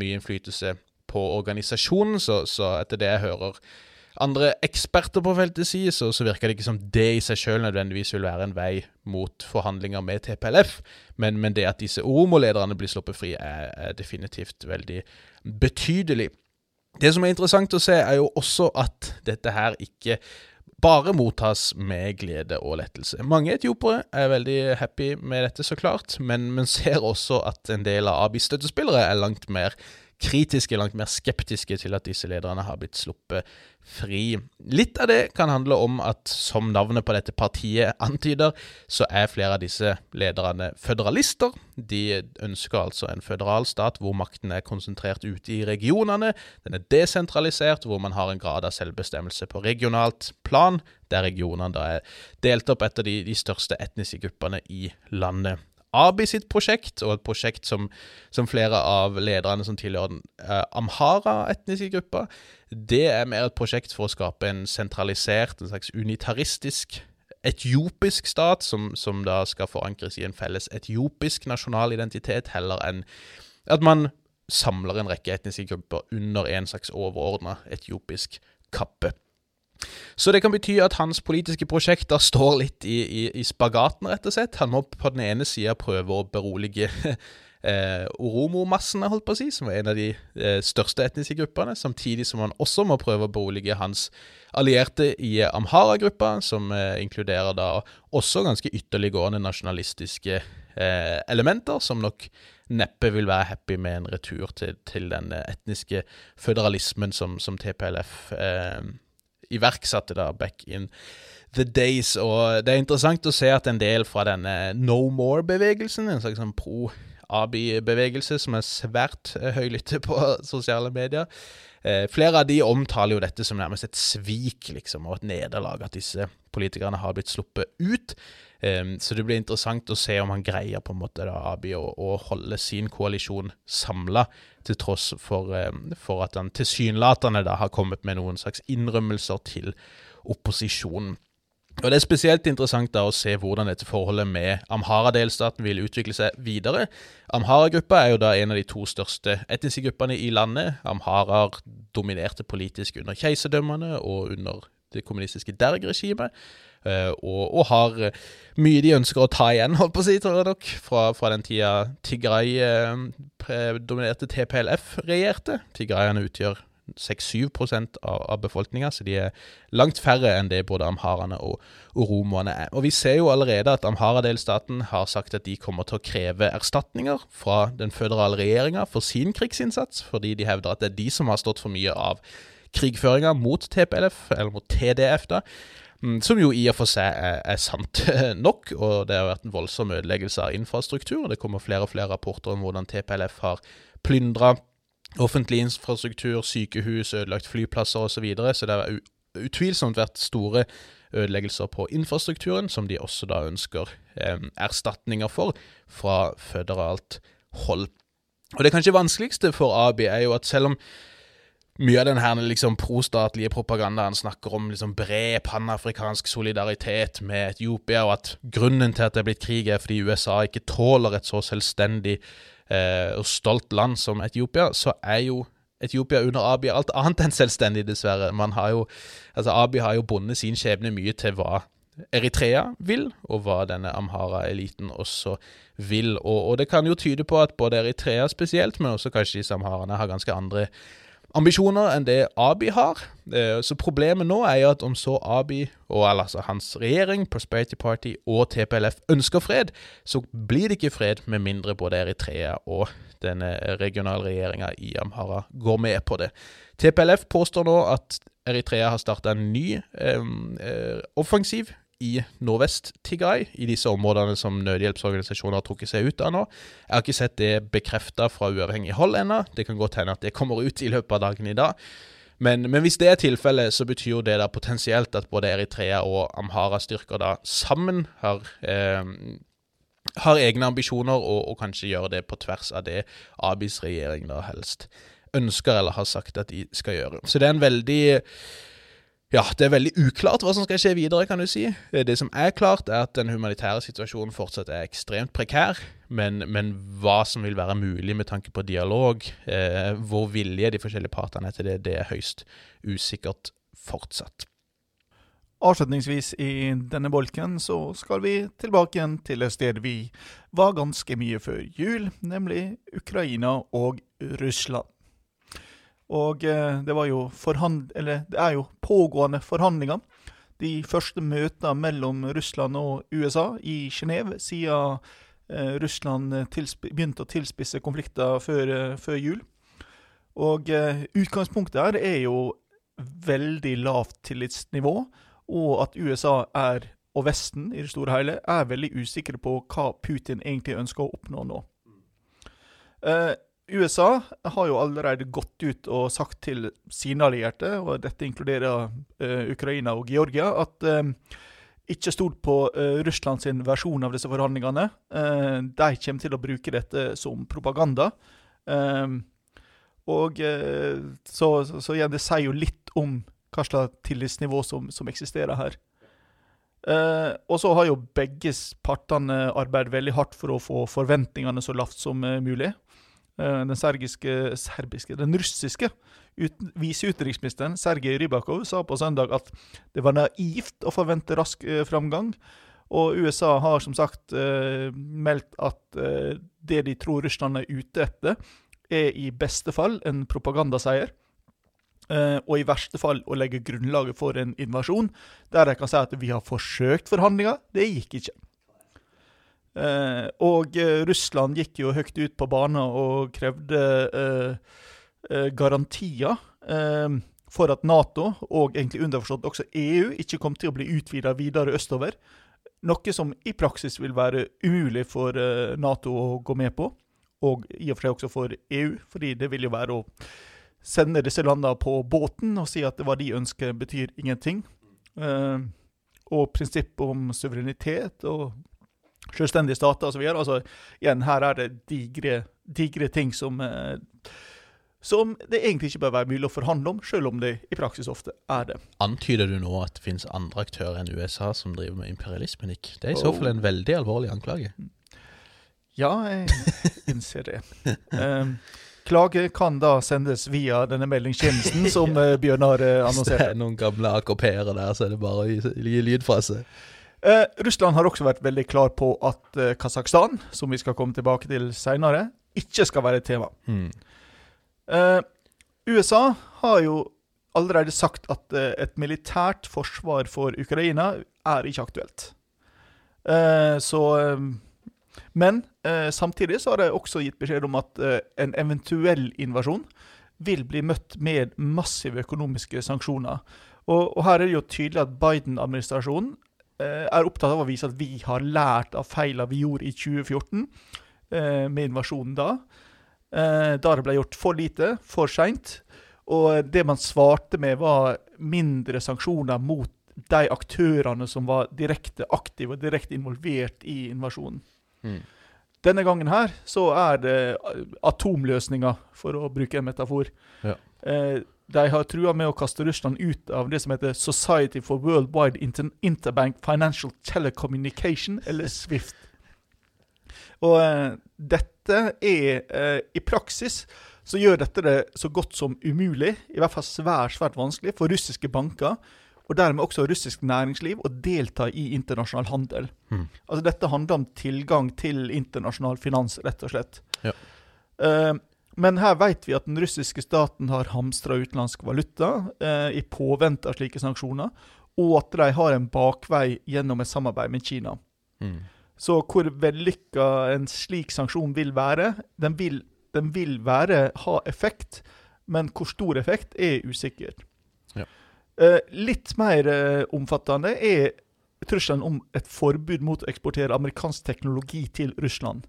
mye innflytelse på organisasjonen. Så, så etter det jeg hører andre eksperter på feltet si, så, så, virker det ikke som det i seg sjøl nødvendigvis vil være en vei mot forhandlinger med TPLF, men, men det at disse Oromo-lederne blir sluppet fri, er, er, definitivt veldig betydelig. Det som er interessant å se, er jo også at dette her ikke bare mottas med glede og lettelse. Mange etiopere er veldig happy med dette, så klart, men man ser også at en del av Abis støttespillere er langt mer kritiske, langt mer skeptiske til at disse lederne har blitt sluppet fri. Litt av det kan handle om at, som navnet på dette partiet antyder, så er flere av disse lederne føderalister. De ønsker altså en føderal stat hvor makten er konsentrert ute i regionene. Den er desentralisert, hvor man har en grad av selvbestemmelse på regionalt plan, der regionene da er delt opp etter de, de største etniske gruppene i landet. Abi sitt prosjekt, og et prosjekt som, som flere av lederne som tilhører den eh, Amhara-etniske gruppa, det er mer et prosjekt for å skape en sentralisert, en slags unitaristisk etiopisk stat, som, som da skal forankres i en felles etiopisk nasjonal identitet, heller enn at man samler en rekke etniske grupper under en slags overordna etiopisk kappe. Så det kan bety at hans politiske prosjekter står litt i, i, i spagaten, rett og slett. Han må på den ene sida prøve å berolige eh, oromo-massene, holdt på å si, som er en av de eh, største etniske gruppene, samtidig som han også må prøve å berolige hans allierte i Amhara-gruppa, som eh, inkluderer da også ganske ytterliggående nasjonalistiske elementer, som nok neppe vil være happy med en retur til, til den etniske føderalismen som, som TPLF eh, iverksatte da back in the days. Og det er interessant å se at en del fra denne No More-bevegelsen, en slags sånn pro-Abi-bevegelse som er svært uh, høylytte på sosiale medier, Eh, flere av de omtaler jo dette som nærmest et svik, liksom, og et nederlag, at disse politikerne har blitt sluppet ut. Um, så det blir interessant å se om han greier på en måte da, Abi å, å holde sin koalisjon samla, til tross for, um, for at han tilsynelatende da har kommet med noen slags innrømmelser til opposisjonen. Og Det er spesielt interessant da å se hvordan dette forholdet med Amhara-delstaten vil utvikle seg videre. Amhara-gruppa er jo da en av de to største etniske gruppene i landet. Amharar dominerte politisk under keiserdømmene og under det kommunistiske Derg-regimet. Eh, og, og, har eh, mye de ønsker å ta igjen, holdt på å si, tror jeg nok, fra, fra den tida Tigray eh, TPLF regjerte. Tigrayene utgjør 6-7 av, av befolkninga, så de er langt færre enn det både amharene og oromoene er. Og Vi ser jo allerede at Amhara-delstaten har sagt at de kommer til å kreve erstatninger fra den føderale regjeringa for sin krigsinnsats, fordi de hevder at det er de som har stått for mye av krigføringa mot TPLF, eller mot TDF, da. Mm, som jo i og for seg er, er, sant nok, og det har vært en voldsom ødeleggelse av infrastruktur. og Det kommer flere og flere rapporter om hvordan TPLF har plyndra offentlig infrastruktur, sykehus, ødelagt flyplasser osv. Så, videre. så det har utvilsomt vært store ødeleggelser på infrastrukturen, som de også da ønsker eh, erstatninger for fra føderalt hold. Og Det kanskje vanskeligste for AB er jo at selv om mye av den her liksom prostatlige propagandaen snakker om liksom bred panafrikansk solidaritet med Etiopia, og at grunnen til at det er blitt krig, er fordi USA ikke tåler et så selvstendig eh, og stolt land som Etiopia, så er jo Etiopia under Abiy alt annet enn selvstendig, dessverre. Man har jo, altså Abiy har jo bundet sin skjebne mye til hva Eritrea vil, og hva denne Amhara-eliten også vil. Og, og, det kan jo tyde på at både Eritrea spesielt, men også kanskje disse samharene, har ganske andre ambisjoner enn det Abi har. Eh, så problemet nå er jo at om så Abi, og altså hans regjering, Prosperity Party og TPLF ønsker fred, så blir det ikke fred med mindre både Eritrea og denne regionale regjeringa i Amhara går med på det. TPLF påstår nå at Eritrea har starta en ny eh, eh, offensiv i Nordvest-Tigray, i disse områdene som nødhjelpsorganisasjoner har trukket seg ut av nå. Jeg har ikke sett det bekrefta fra uavhengig hold ennå. Det kan godt hende at det kommer ut i løpet av dagen i dag. Men, men hvis det er tilfellet, så betyr jo det da potensielt at både Eritrea og Amhara-styrker da sammen har eh, har egne ambisjoner, og, og, kanskje gjør det på tvers av det Abis regjering da helst ønsker eller har sagt at de skal gjøre. Så det er en veldig ja, det er veldig uklart hva som skal skje videre, kan du si. Det som er klart, er at den humanitære situasjonen fortsatt er ekstremt prekær. Men, men hva som vil være mulig med tanke på dialog, eh, hvor villige de forskjellige partene er til det, det er høyst usikkert fortsatt. Avslutningsvis i denne bolken så skal vi tilbake igjen til et sted vi var ganske mye før jul, nemlig Ukraina og Russland. Og eh, det det er jo pågående forhandlinger. De første møtene mellom Russland og USA i Genéve siden eh, Russland begynte å tilspisse konflikter før, eh, før jul. Og utgangspunktet her er jo veldig lavt tillitsnivå, og at USA er, og Vesten i det store hele, er veldig usikre på hva Putin egentlig ønsker å oppnå nå. Eh, USA har jo allerede gått ut og sagt til sine allierte, og dette inkluderer uh, Ukraina og Georgia, at uh, ikke stol på uh, Russland sin versjon av disse forhandlingene. Uh, de kommer til å bruke dette som propaganda. og så, så, så, igjen, det sier jo litt om hva slags tillitsnivå som, som eksisterer her. og så har jo begge partene arbeidet veldig hardt for å få forventningene så lavt som mulig. Eh, den sergiske, serbiske, den russiske uten, viseutenriksministeren Sergej Rybakov sa på søndag at det var naivt å forvente rask eh, framgang. Og USA har som sagt eh, meldt at det de tror Russland er ute etter, er i beste fall en propagandaseier. Og i verste fall å legge grunnlaget for en invasjon, der de kan si at vi har forsøkt forhandlinger. Det gikk ikke. Eh, og eh, Russland gikk jo høyt ut på banen og krevde eh, eh garantier eh, for at Nato, og egentlig underforstått også EU, ikke kom til å bli utvida videre østover. Noe som i praksis vil være umulig for eh, Nato å gå med på, og i og for seg også for EU, fordi det vil jo være å sende disse landene på båten og si at hva de ønsker, betyr ingenting. og prinsippet om suverenitet og selvstendige stater osv. Altså, igjen, her er det digre, digre ting som eh, som det egentlig ikke bør være mulig å forhandle om, selv om det i praksis ofte er det. Antyder du nå at det finnes andre aktører enn USA som driver med imperialisme, Nick? Det er i så fall en veldig alvorlig anklage. Ja, jeg innser det. Um, klage kan da sendes via denne meldingstjenesten som uh, Bjørnar annonserte. Hvis det er noen gamle AKP-ere der, så er det bare å gi lyd fra seg. Eh, Russland har også vært veldig klar på at eh, Kasakhstan, som vi skal komme tilbake til seinere, ikke skal være et tema. Mm. Eh, USA har jo allerede sagt at eh, et militært forsvar for Ukraina er ikke aktuelt. Eh, så eh, Men samtidig så har de også gitt beskjed om at en eventuell invasjon vil bli møtt med massive økonomiske sanksjoner. Og, og her er det jo tydelig at Biden-administrasjonen er opptatt av å vise at vi har lært av feilene vi gjorde i 2014, eh, med invasjonen da. Eh, da det ble gjort for lite, for seint. Og det man svarte med, var mindre sanksjoner mot de aktørene som var direkte aktive og direkte involvert i invasjonen. Mm. Denne gangen her så er det atomløsninger, for å bruke en metafor. Ja. Eh, de har trua med å kaste Russland ut av det som heter Society for Worldwide Inter Interbank Financial Telecommunication, eller SWIFT. Og uh, dette er uh, I praksis så gjør dette det så godt som umulig, i hvert fall svært, svært vanskelig, for russiske banker, og dermed også russisk næringsliv, å delta i internasjonal handel. Mm. Altså Dette handler om tilgang til internasjonal finans, rett og slett. Ja. Eh, men her vet vi at den russiske staten har hamstra utenlandsk valuta eh, i påvente av slike sanksjoner, og at de har en bakvei gjennom et samarbeid med Kina. Mm. Så hvor vellykka en slik sanksjon vil være, den vil, den vil være, ha effekt, men hvor stor effekt er usikkert. Ja. Eh, litt mer eh, omfattende er trusselen om et forbud mot å eksportere amerikansk teknologi til Russland.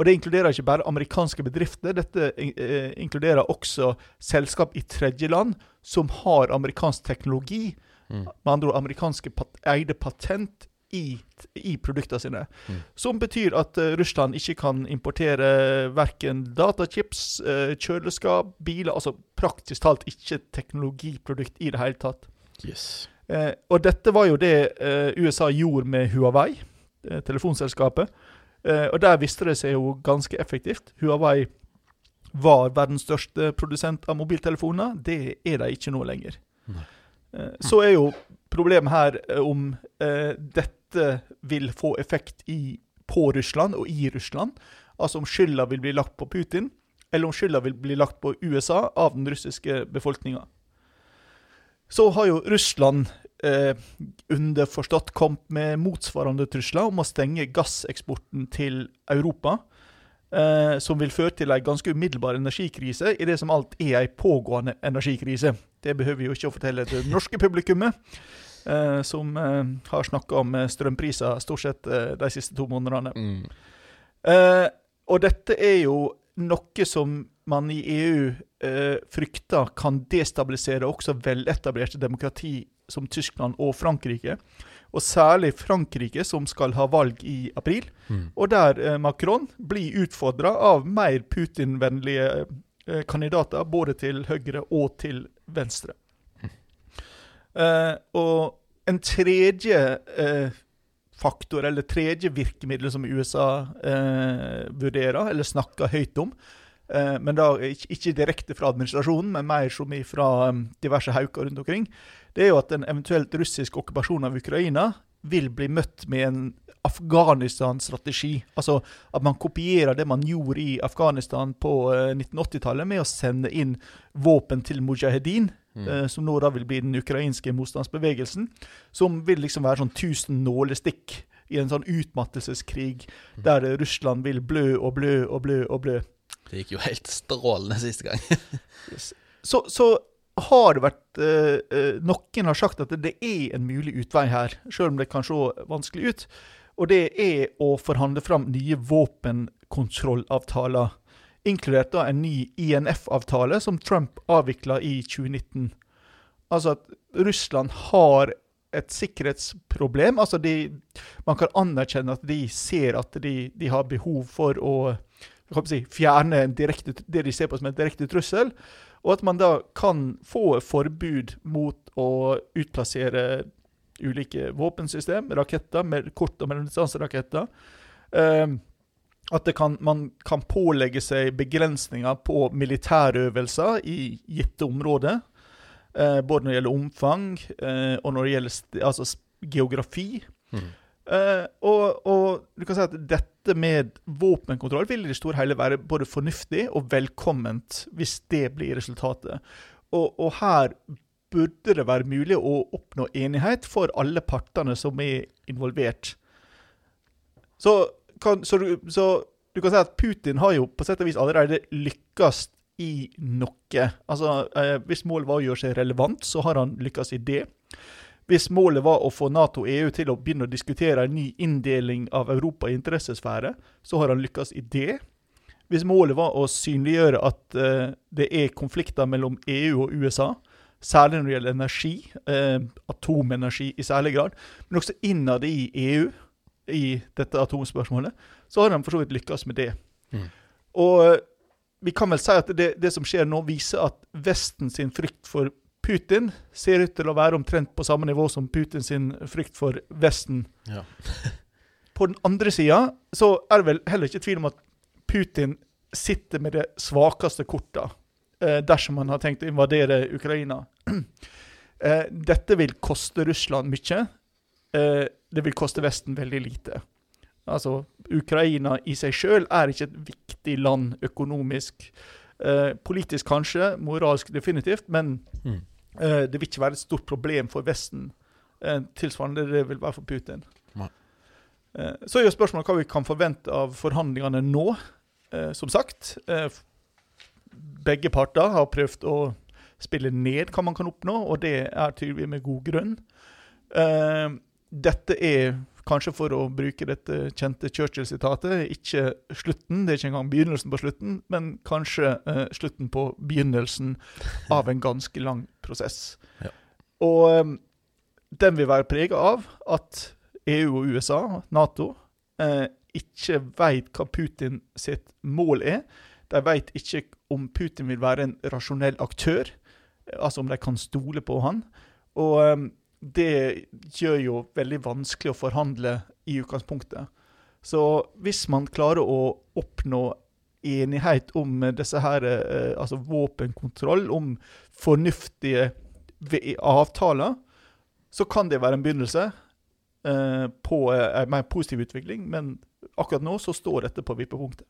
Og Det inkluderer ikke bare amerikanske bedrifter, dette eh, inkluderer også selskap i tredjeland som har amerikansk teknologi, Mm. med andre ord amerikanske pat eide patent i, i produktene sine. Mm. Som betyr at uh, Russland ikke kan importere verken datachips, uh, kjøleskap, biler Altså praktisk talt ikke teknologiprodukt i det hele tatt. Yes. Uh, og dette var jo det eh, USA gjorde med Huawei, eh, telefonselskapet. Eh, og der viste det seg jo ganske effektivt. Huawei var verdens største produsent av mobiltelefoner. Det er de ikke nå lenger. Nei. Eh, så er jo problemet her eh, om eh, dette vil få effekt i, på Russland og i Russland. Altså om skylda vil bli lagt på Putin, eller om skylda vil bli lagt på USA av den russiske befolkninga. Så har jo Russland eh, underforstått kommet med motsvarende trusler om å stenge gasseksporten til Europa. Eh, som vil føre til en ganske umiddelbar energikrise i det som alt er en pågående energikrise. Det behøver vi jo ikke å fortelle det norske publikummet, eh, som eh, har snakka om eh, strømpriser stort sett eh, de siste to månedene. Mm. Eh, og dette er jo noe som man i EU eh, frykter kan destabilisere også veletablerte demokrati som Tyskland og Frankrike. Og særlig Frankrike, som skal ha valg i april. Mm. Og der eh, Macron blir utfordra av mer Putin-vennlige eh, kandidater, både til høyre og til venstre. Eh, og en tredje eh, faktor, eller tredje virkemiddel som USA eh, vurderer, eller snakker høyt om, eh, men da ikke, ikke direkte fra administrasjonen, men mer som fra um, diverse hauker rundt omkring, det er jo at en eventuelt russisk okkupasjon av Ukraina vil bli møtt med en Afghanistan-strategi. Altså at man kopierer det man gjorde i Afghanistan på eh, 1980-tallet, med å sende inn våpen til mujahedin, Mm. eh, som nå da vil bli den ukrainske motstandsbevegelsen. Som vil liksom være sånn 1000 nålestikk i en sånn utmattelseskrig, Mm. der eh, Russland vil blø og blø og blø og blø. Det gikk jo helt strålende siste gang. Så, så har det vært eh, eh, Noen har sagt at det er en mulig utvei her, selv om det kan se vanskelig ut. Og det er å forhandle fram nye våpenkontrollavtaler. Inkludert da en ny INF-avtale som Trump avvikla i 2019. Altså at Russland har et sikkerhetsproblem. Altså de, man kan anerkjenne at de ser at de, de har behov for å si, fjerne direkte, det de ser på som en direkte trussel. Og at man da kan få forbud mot å utplassere ulike våpensystem, raketter, med kort- og mellomdistanseraketter. Um, at kan, man kan pålegge seg begrensninger på militærøvelser i gitte områder. eh, både når det gjelder omfang, eh, og når det gjelder altså geografi. Mm. Eh, og, og du kan si at dette med våpenkontroll vil i det store hele være både fornuftig og velkomment hvis det blir resultatet. Og, og her burde det være mulig å oppnå enighet for alle partene som er involvert. Så, kan, så, du, så du kan si at Putin har jo på sett og vis allerede lykkes i noe. Altså, eh, Hvis målet var å gjøre seg relevant, så har han lykkes i det. Hvis målet var å få Nato og EU til å begynne å diskutere en ny inndeling av Europa i interessesfære, så har han lykkes i det. Hvis målet var å synliggjøre at eh, det er konflikter mellom EU og USA, særlig når det gjelder energi, eh, atomenergi i særlig grad, men også innad i EU i dette atomspørsmålet, så har han for så vidt lykkes med det. Mm. Og eh, vi kan vel si at det, det som skjer nå, viser at Vesten sin frykt for Putin ser ut til å være omtrent på samme nivå som Putin sin frykt for Vesten. Ja. På den andre sida så er det vel heller ikke tvil om at Putin sitter med det svakeste kortet eh, dersom han har tenkt å invadere Ukraina. Eh, dette vil koste Russland mye. Eh, det vil koste Vesten veldig lite. Altså, Ukraina i seg sjøl er ikke et viktig land økonomisk. Eh, politisk kanskje, moralsk definitivt, men Mm. eh, det vil ikke være et stort problem for Vesten. Eh, tilsvarende det vil være for Putin. Eh, så er jo spørsmålet hva vi kan forvente av forhandlingene nå. Som sagt, begge parter har prøvd å spille ned hva man kan oppnå, og det er tydeligvis med god grunn. Dette er, kanskje for å bruke dette kjente Churchill-sitatet, ikke slutten, det er ikke engang begynnelsen på slutten, men kanskje eh, slutten på begynnelsen av en ganske lang prosess. Ja. Og eh, den vil være prega av at EU og USA, Nato, eh, ikke veit hva Putin sitt mål er. De veit ikke om Putin vil være en rasjonell aktør, eh, altså om de kan stole på han. Og eh, det gjør jo veldig vanskelig å forhandle i utgangspunktet. Så hvis man klarer å oppnå enighet om disse her, eh, altså våpenkontroll, om fornuftige avtaler, så kan det være en begynnelse eh, på eh, en mer positiv utvikling. Men akkurat nå så står dette på vippepunktet.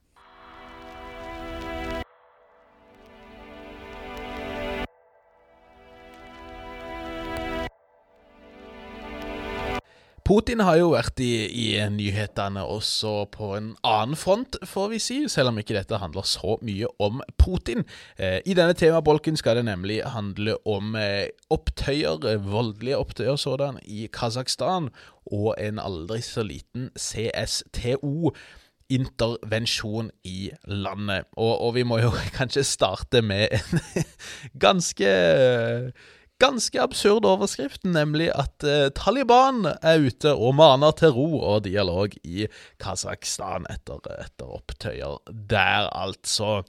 Putin har jo vært i, i nyhetene også på en annen front, får vi si, selv om ikke dette handler så mye om Putin. Eh, I denne temabolken skal det nemlig handle om eh, opptøyer, eh, voldelige opptøyer sådan, i Kasakhstan, og en aldri så liten CSTO. Intervensjon i landet. Og, og vi må jo kanskje starte med en ganske ganske absurd overskrift, nemlig at eh, Taliban er ute og maner til ro og dialog i Kasakhstan etter, etter opptøyer der, altså.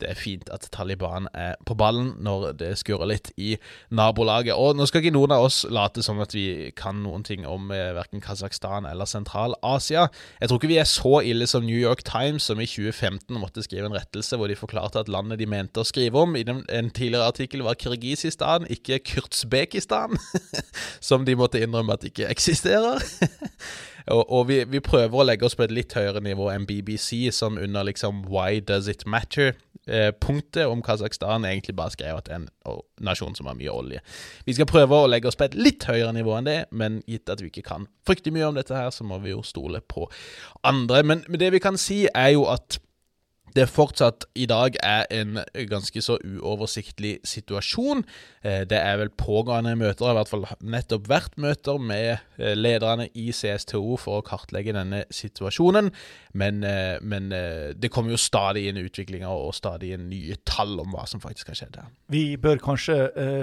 Det er fint at Taliban er på ballen når det skurrer litt i nabolaget. Og nå skal ikke noen av oss late som at vi kan noen ting om eh, verken Kasakhstan eller Sentral-Asia. Jeg tror ikke vi er så ille som New York Times, som i 2015 måtte skrive en rettelse hvor de forklarte at landet de mente å skrive om i den, en tidligere artikkel, var Kirgisistan, ikke Kurtsbekistan, som de måtte innrømme at ikke eksisterer. og og vi, vi prøver å legge oss på et litt høyere nivå enn BBC, som under liksom Why Does It Matter-punktet om Kasakhstan egentlig bare skrev at en nasjon som har mye olje. Vi skal prøve å legge oss på et litt høyere nivå enn det, men gitt at vi ikke kan fryktelig mye om dette her, så må vi jo stole på andre. Men, men det vi kan si, er jo at det fortsatt i dag er en ganske så uoversiktlig situasjon. Eh, Det er vel pågående møter, i hvert fall nettopp vært møter med eh, lederne i CSTO for å kartlegge denne situasjonen. Men, eh, men det kommer jo stadig inn utviklinger og stadig inn nye tall om hva som faktisk har skjedd her. Vi bør kanskje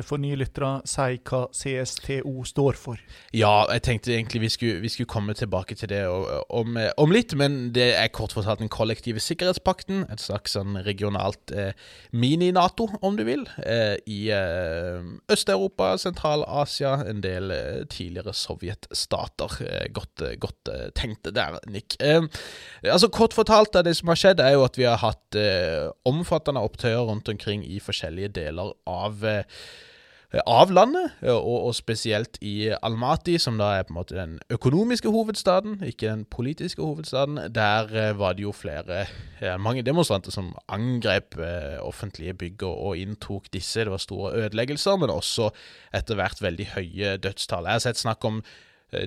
for nye lyttere si hva CSTO står for. Ja, jeg tenkte egentlig vi skulle, vi skulle komme tilbake til det om, om litt, men det er kort fortalt den kollektive sikkerhetspakten. Et slags sånn regionalt eh, mini-Nato, om du vil, eh, i eh, Øst-Europa, Sentral-Asia, en del eh, tidligere sovjetstater. Eh, godt eh, godt tenkt der, Nick. Altså Kort fortalt, det som har skjedd, er jo at vi har hatt omfattende opptøyer rundt omkring i forskjellige deler av eh, av landet, og, og spesielt i Almaty, som da er på en måte den økonomiske hovedstaden, ikke den politiske hovedstaden. Der eh, var det jo flere, eh, mange demonstranter som angrep eh, offentlige bygg og inntok disse. Det var store ødeleggelser, men også etter hvert veldig høye dødstall. Jeg har sett snakk om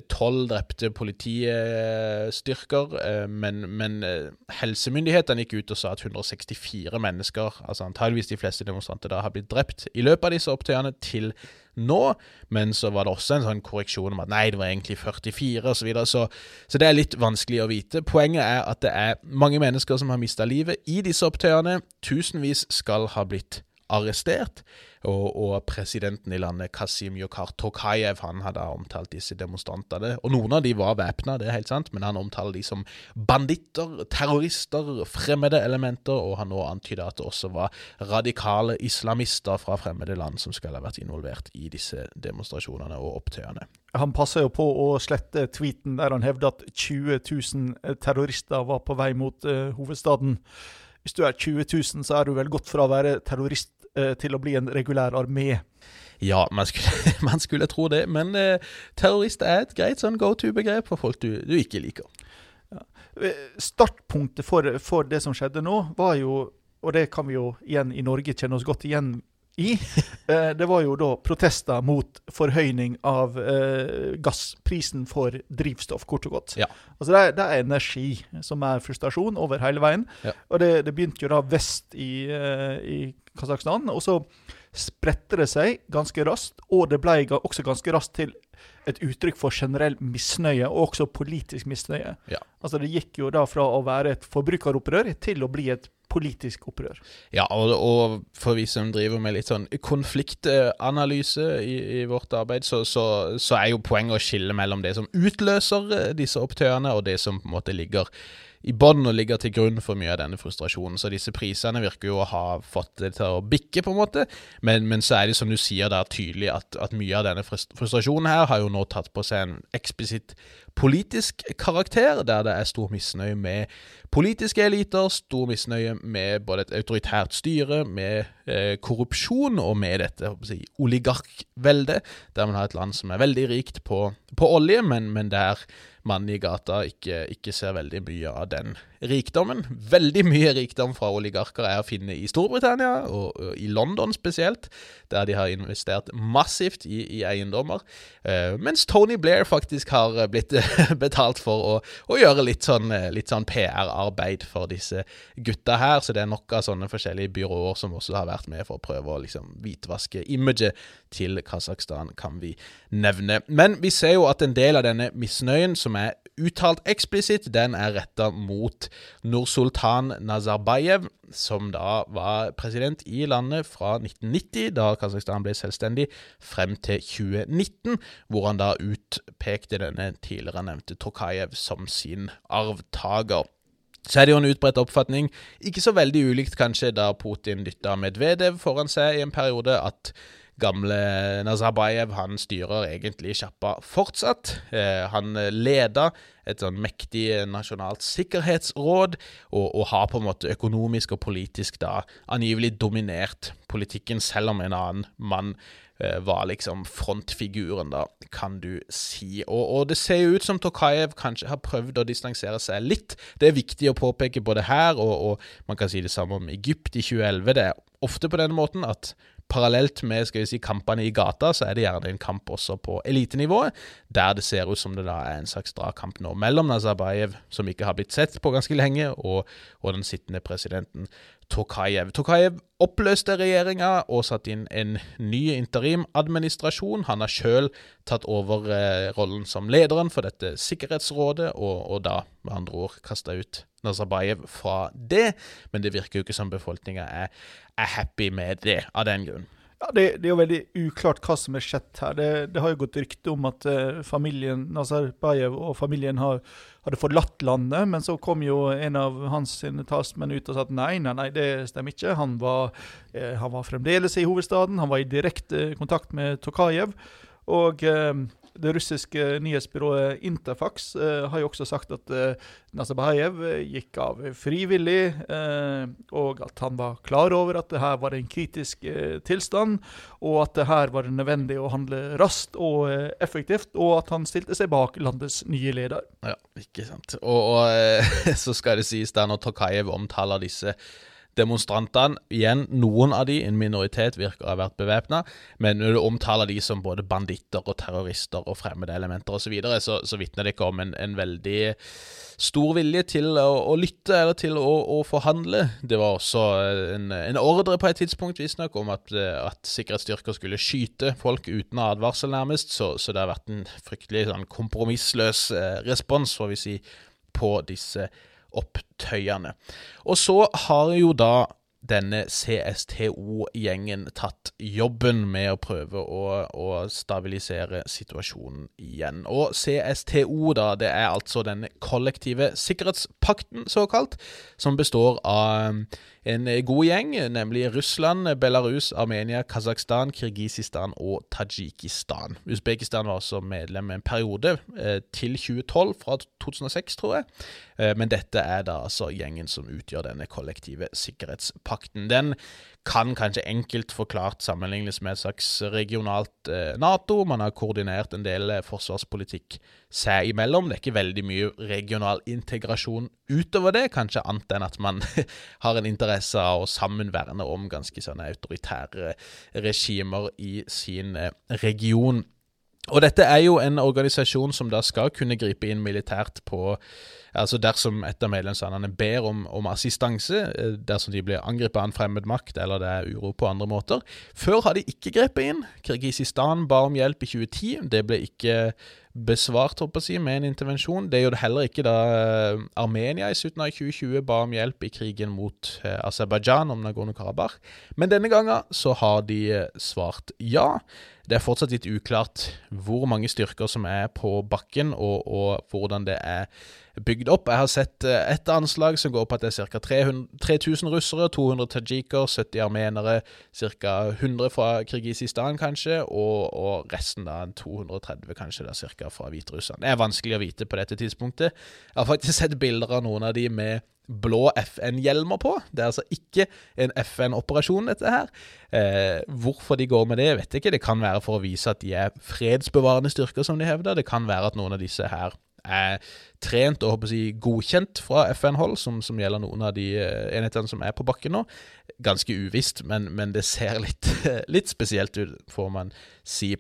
tolv drepte politistyrker, eh, men, men eh, helsemyndighetene gikk ut og sa at 164 mennesker, altså antageligvis de fleste demonstranter, da har blitt drept i løpet av disse opptøyene til nå, men så var det også en sånn korreksjon om at nei, det var egentlig 44 osv., så, videre, så så det er litt vanskelig å vite. Poenget er at det er mange mennesker som har mista livet i disse opptøyene. Tusenvis skal ha blitt arrestert, og, og presidenten i landet, Kasim Yokar Tokayev, han hadde omtalt disse demonstrantene, og noen av de var væpna, det er helt sant, men han omtaler de som banditter, terrorister, fremmede elementer, og han nå antyda at det også var radikale islamister fra fremmede land som skal ha vært involvert i disse demonstrasjonene og opptøyene. Han passer jo på å slette tweeten der han hevder at 20 000 terrorister var på vei mot uh, hovedstaden hvis du er 20 000, så er du vel gått fra å være terrorist eh, til å bli en regulær armé. Ja, man skulle, man skulle tro det, men eh, terrorist er et greit sånn go to-begrep for folk du, du ikke liker. Ja. Startpunktet for, for det som skjedde nå, var jo, og det kan vi jo igjen i Norge kjenne oss godt igjen i, eh, det var jo da protester mot forhøyning av eh, gassprisen for drivstoff, kort og godt. Ja. Altså det er, det er energi som er frustrasjon over hele veien. Ja. Og det, det begynte jo da vest i, eh, i Kasakhstan, og så spredte det seg ganske raskt, og det ble også ganske raskt til et uttrykk for generell misnøye, og også politisk misnøye. Ja. Altså Det gikk jo da fra å være et forbrukeropprør til å bli et politisk opprør. Ja, og, og for vi som driver med litt sånn konfliktanalyse i, i vårt arbeid, så, så, så er jo poenget å skille mellom det som utløser eh, disse opptøyene, og det som på en måte ligger i bånn og ligger til grunn for mye av denne frustrasjonen. Så disse prisene virker jo å ha fått det til å bikke, på en måte. Men, men så er det som du sier der tydelig at, at mye av denne frustrasjonen her har jo nå tatt på seg en eksplisitt politisk karakter, der det er stor misnøye med politiske eliter, stor misnøye med både et autoritært styre, med eh, korrupsjon og med dette si, oligarkveldet, der man har et land som er veldig rikt på, på olje, men, men der mannen i gata ikke, ikke ser veldig mye av den rikdommen. Veldig mye rikdom fra oligarker er å finne i Storbritannia, og, og i London spesielt, der de har investert massivt i, i eiendommer. Eh, mens Tony Blair faktisk har eh, blitt betalt for å, å gjøre litt sånn, eh, sånn PR-arbeid for disse gutta her, så det er nok av sånne forskjellige byråer som også har vært med for å prøve å liksom hvitvaske imaget til Kasakhstan, kan vi nevne. Men vi ser jo at en del av denne misnøyen som er uttalt eksplisitt, den er retta mot Nursultan Nazarbayev, som da var president i landet fra 1990, da Kasakhstan ble selvstendig, frem til 2019, hvor han da utpekte denne tidligere nevnte Tokayev som sin arvtaker. Så er det jo en utbredt oppfatning, ikke så veldig ulikt kanskje da Putin dytta Medvedev foran seg i en periode, at gamle Nazarbayev han styrer egentlig sjappa fortsatt. Eh, han leder et sånn mektig nasjonalt sikkerhetsråd, og, og har på en måte økonomisk og politisk da angivelig dominert politikken, selv om en annen mann eh, var liksom frontfiguren, da, kan du si. Og, og det ser jo ut som Tokayev kanskje har prøvd å distansere seg litt. Det er viktig å påpeke både her, og, og man kan si det samme om Egypt i 2011. Det er ofte på denne måten at Parallelt med skal vi si, kampene i gata, så er det gjerne en kamp også på elitenivået, der det ser ut som det da er en slags dragkamp nå mellom Nazarbayev, som ikke har blitt sett på ganske lenge, og, og den sittende presidenten Tokayev. Tokayev oppløste regjeringa og satte inn en ny interimadministrasjon. Han har sjøl tatt over eh, rollen som lederen for dette sikkerhetsrådet, og, og da med andre ord kasta ut Nazarbayev fra det. Men det virker jo ikke som befolkninga er, er happy med det av den grunn. Ja, det, det er jo veldig uklart hva som er skjedd her. Det, det har jo gått rykte om at eh, familien Nazarbayev og familien har, hadde forlatt landet, men så kom jo en av hans talsmenn ut og sa at nei, nei, nei, det stemmer ikke. Han var, eh, han var fremdeles i hovedstaden, han var i direkte kontakt med Tokayev. Og eh, det russiske nyhetsbyrået Interfax eh, har jo også sagt at eh, Nazarbayev eh, gikk av frivillig, eh, og at han var klar over at det her var en kritisk eh, tilstand, og at det her var nødvendig å handle raskt og eh, effektivt, og at han stilte seg bak landets nye leder. Ja, ikke sant. Og, og så skal det sies der når Tokayev omtaler disse demonstrantene Igjen, noen av de, en minoritet, virker å ha vært bevæpna, men når du omtaler de som både banditter og terrorister og fremmede elementer osv., så, videre, så så vitner det ikke om en, en veldig stor vilje til å, å lytte eller til å, å forhandle. Det var også en, en ordre på et tidspunkt visstnok om at, at sikkerhetsstyrker skulle skyte folk uten advarsel, nærmest, så, så det har vært en fryktelig sånn kompromissløs eh, respons, får vi si, på disse opptøyene. Og så har jo da denne CSTO-gjengen tatt jobben med å prøve å, å, stabilisere situasjonen igjen. Og CSTO, da, det er altså den kollektive sikkerhetspakten, såkalt, som består av en god gjeng, nemlig Russland, Belarus, Armenia, Kasakhstan, Kirgisistan og Tadsjikistan. Usbekistan var også medlem en periode, eh, til 2012, fra 2006, tror jeg. Eh, men dette er da altså gjengen som utgjør denne kollektive sikkerhetspakten. Den kan kanskje enkelt forklart sammenlignes med et slags regionalt eh, Nato. Man har koordinert en del eh, forsvarspolitikk seg imellom. Det er ikke veldig mye regional integrasjon utover det, kanskje annet enn at man har en interesse av å sammenverne om ganske sånne autoritære regimer i sin eh, region. Og dette er jo en organisasjon som da skal kunne gripe inn militært på Altså dersom et av medlemslandene ber om, om assistanse, eh, dersom de blir angrepet av en fremmed makt eller det er uro på andre måter. Før har de ikke grepet inn. Kirgisistan ba om hjelp i 2010. Det ble ikke besvart håper jeg, med en intervensjon. Det gjorde heller ikke da eh, Armenia i slutten av 2020 ba om hjelp i krigen mot eh, Aserbajdsjan om Nagorno-Karabakh. Men denne gangen så har de svart ja. Det er fortsatt litt uklart hvor mange styrker som er på bakken, og, og hvordan det er bygd opp. Jeg har sett ett et anslag som går på at det er ca. 3000 russere, 200 tajiker, 70 armenere, ca. 100 fra Kirgisistan kanskje, og, og, resten da 230 kanskje da ca. fra Hviterussland. Det er vanskelig å vite på dette tidspunktet. Jeg har faktisk sett bilder av noen av de med blå FN-hjelmer på. Det er altså ikke en FN-operasjon, dette her. Eh, hvorfor de går med det, vet jeg ikke. Det kan være for å vise at de er fredsbevarende styrker, som de hevder. Det kan være at noen av disse her er trent og håper jeg, godkjent fra FN-hold, som, som, gjelder noen av de eh, enhetene som er på bakken nå. Ganske uvisst, men, men det ser litt, litt spesielt ut, får man si.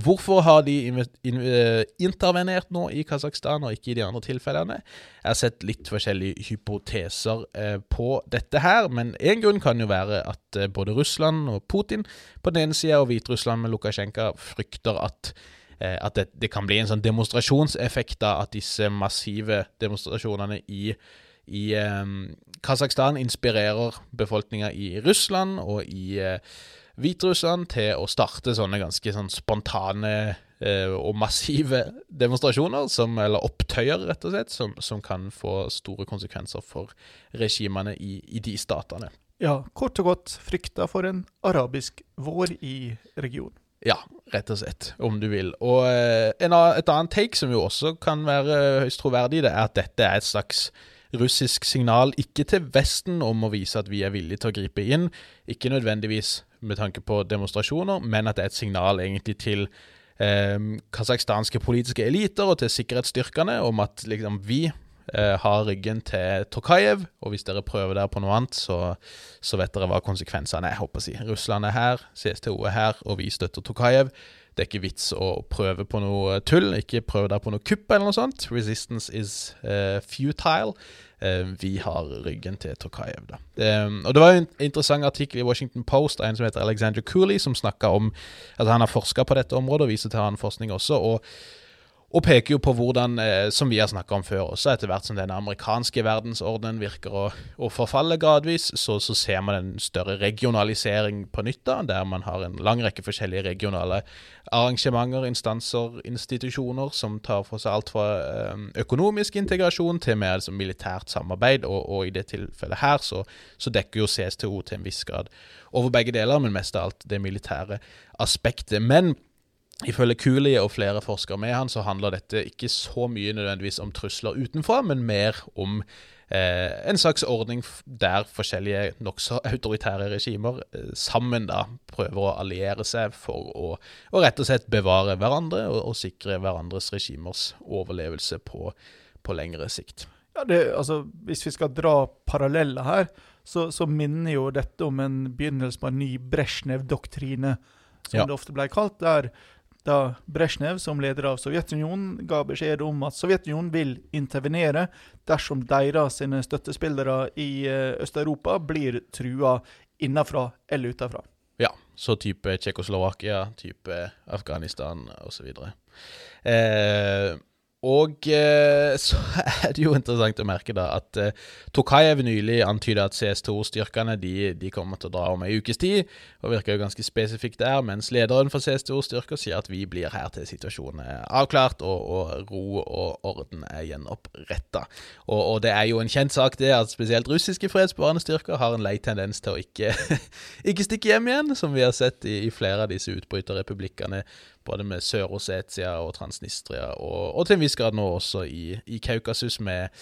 Hvorfor har de eh, intervenert nå i Kasakhstan og ikke i de andre tilfellene? Jeg har sett litt forskjellige hypoteser eh, på dette her, men én grunn kan jo være at både Russland og Putin på den ene sida og Hviterussland med Lukasjenko frykter at at det, det, kan bli en sånn demonstrasjonseffekt av at disse massive demonstrasjonene i, i um, Kasakhstan inspirerer befolkninga i Russland og i uh, Hviterussland til å starte sånne ganske sånn spontane eh, og massive demonstrasjoner, som, eller opptøyer, rett og slett, som, som kan få store konsekvenser for regimene i, i, de statene. Ja, kort og godt frykta for en arabisk vår i regionen. Ja, rett og slett, om du vil. Og eh, en, et annet take som jo også kan være høyst troverdig, det er at dette er et slags russisk signal, ikke til Vesten om å vise at vi er villige til å gripe inn, ikke nødvendigvis med tanke på demonstrasjoner, men at det er et signal egentlig til eh, kasakhstanske politiske eliter og til sikkerhetsstyrkene om at liksom, vi eh, har ryggen til Tokayev, og hvis dere prøver der på noe annet, så, så vet dere hva konsekvensene er. håper jeg. Russland er her, CSTO er her, og vi støtter Tokayev. Det er ikke vits å prøve på noe tull. Ikke prøv der på noe kupp eller noe sånt. Resistance is uh, futile. Eh, vi har ryggen til Tokayev. Da. og Det var en interessant artikkel i Washington Post av en som heter Alexander Cooley, som snakka om at han har forska på dette området og viser til annen forskning også. og og peker jo på hvordan, eh, som vi har snakka om før også, etter hvert som den amerikanske verdensordenen virker å, å forfalle gradvis, så, så, ser man en større regionalisering på nytt, da, der man har en lang rekke forskjellige regionale arrangementer, instanser, institusjoner, som tar for seg alt fra eh, økonomisk integrasjon til mer altså, militært samarbeid, og, og, i det tilfellet her så, så dekker jo CSTO til en viss grad over begge deler, men mest av alt det militære aspektet. Men Ifølge Cooley og flere forskere med han, så handler dette ikke så mye nødvendigvis om trusler utenfra, men mer om eh, en slags ordning der forskjellige nokså autoritære regimer eh, sammen da prøver å alliere seg for å, å rett og slett bevare hverandre og, og sikre hverandres regimers overlevelse på, på lengre sikt. Ja, det, altså, Hvis vi skal dra paralleller her, så, så minner jo dette om en begynnelse på en ny Brezjnev-doktrine, som ja. det ofte ble kalt. der da Brezjnev, som leder av Sovjetunionen, ga beskjed om at Sovjetunionen vil intervenere dersom deres støttespillere i eh, Øst-Europa blir trua innenfra eller utenfra. Ja, så type Tsjekkoslovakia, type Afghanistan osv. Eh, og eh, så er det jo interessant å merke da at eh, Tokayev nylig antyda at CS2-styrkene de, de, kommer til å dra om ei ukes tid, og virker jo ganske spesifikt der, mens lederen for CS2-styrker sier at vi blir her til situasjonen er avklart og, og ro og orden er gjenoppretta. Og, og, det er jo en kjent sak det at spesielt russiske fredsbevarende styrker har en lei tendens til å ikke, ikke stikke hjem igjen, som vi har sett i, i flere av disse utbryterrepublikkene både med Sør-Osetia og Transnistria, og, og, til en viss grad nå også i, i Kaukasus, med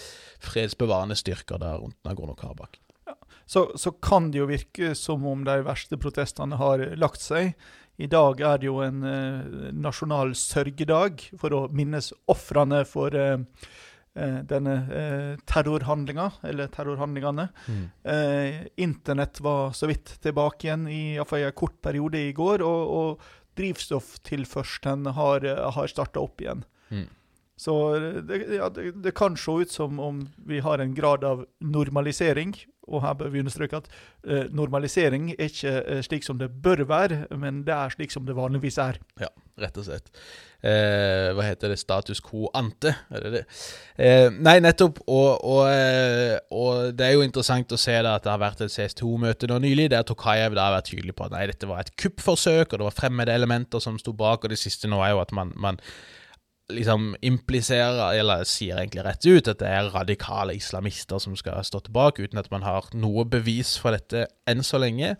fredsbevarende styrker der rundt Nagorno-Karabakh. Ja. Så, så, kan det jo virke som om de verste protestene har lagt seg. I dag er det jo en eh, nasjonal sørgedag for å minnes ofrene for eh, eh denne eh, terrorhandlinga, eller terrorhandlingene. Mm. Eh, internett var så vidt tilbake igjen i, i en kort periode i går. og, og drivstofftilførselen har, har starta opp igjen. Mm. Så det, ja, det, det, kan se ut som om vi har en grad av normalisering. Og her bør vi understreke at eh, normalisering er ikke eh, slik som det bør være, men det er slik som det vanligvis er. Ja, rett og slett. Eh, hva heter det? Status quo ante? Er det det? Eh, nei, nettopp. Og, og, eh, og, det er jo interessant å se da at det har vært et CS2-møte nå nylig, der Tokayev har vært tydelig på at nei, dette var et kuppforsøk, og det var fremmede elementer som sto bak. Og det siste nå er jo at man, man liksom impliserer, eller sier egentlig rett ut, at det er radikale islamister som skal stå tilbake, uten at man har noe bevis for dette enn så lenge.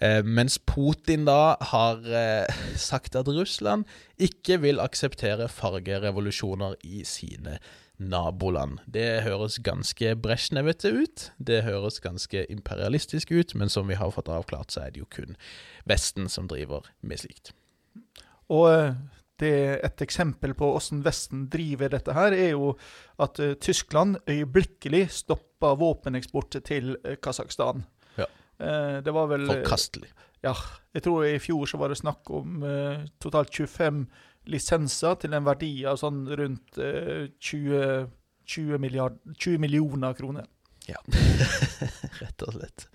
Eh, mens Putin da har eh, sagt at Russland ikke vil akseptere fargerevolusjoner i sine naboland. Det høres ganske bresjnevete ut, det høres ganske imperialistisk ut, men som vi har fått avklart, så er det jo kun Vesten som driver med slikt. Og eh, det, et eksempel på hvordan Vesten driver dette, her, er jo at uh, Tyskland øyeblikkelig stoppa våpeneksport til uh, Kasakhstan. Ja. Uh, det var vel Forkastelig. Ja. Jeg tror i fjor så var det snakk om totalt 25 lisenser til en verdi av sånn rundt 20, 20, milliard, 20 millioner kroner. Ja, rett og slett.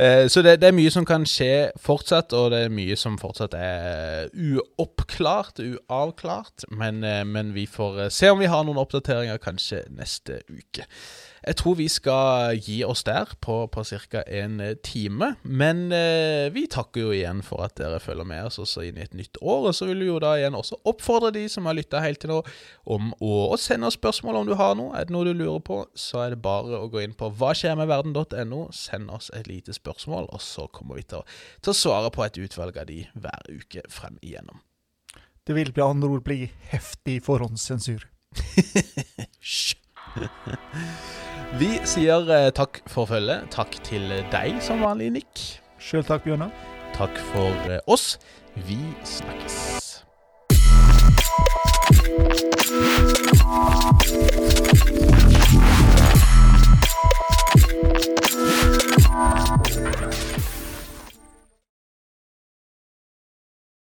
Eh, så det, det, er mye som kan skje fortsatt, og det er mye som fortsatt er uoppklart, uavklart. Men, eh, men vi får eh, se om vi har noen oppdateringer kanskje neste uke. Jeg tror vi skal gi oss der på, på ca. en eh, time. Men eh, vi takker jo igjen for at dere følger med oss også inn i et nytt år. Og så vil vi jo da igjen også oppfordre de som har lytta helt til nå, om å, å, sende oss spørsmål om du har noe. Er det noe du lurer på, så er det bare å gå inn på hvaskjermedverden.no, send oss et lite spørsmål, og så kommer vi til å, til å svare på et utvalg av de hver uke frem igjennom. Det vil med andre ord bli heftig forhåndssensur. Hysj. Vi sier eh, takk for følget. Takk til deg som vanlig, Nick. Sjøl takk, Bjørnar. Takk for eh, oss. Vi snakkes.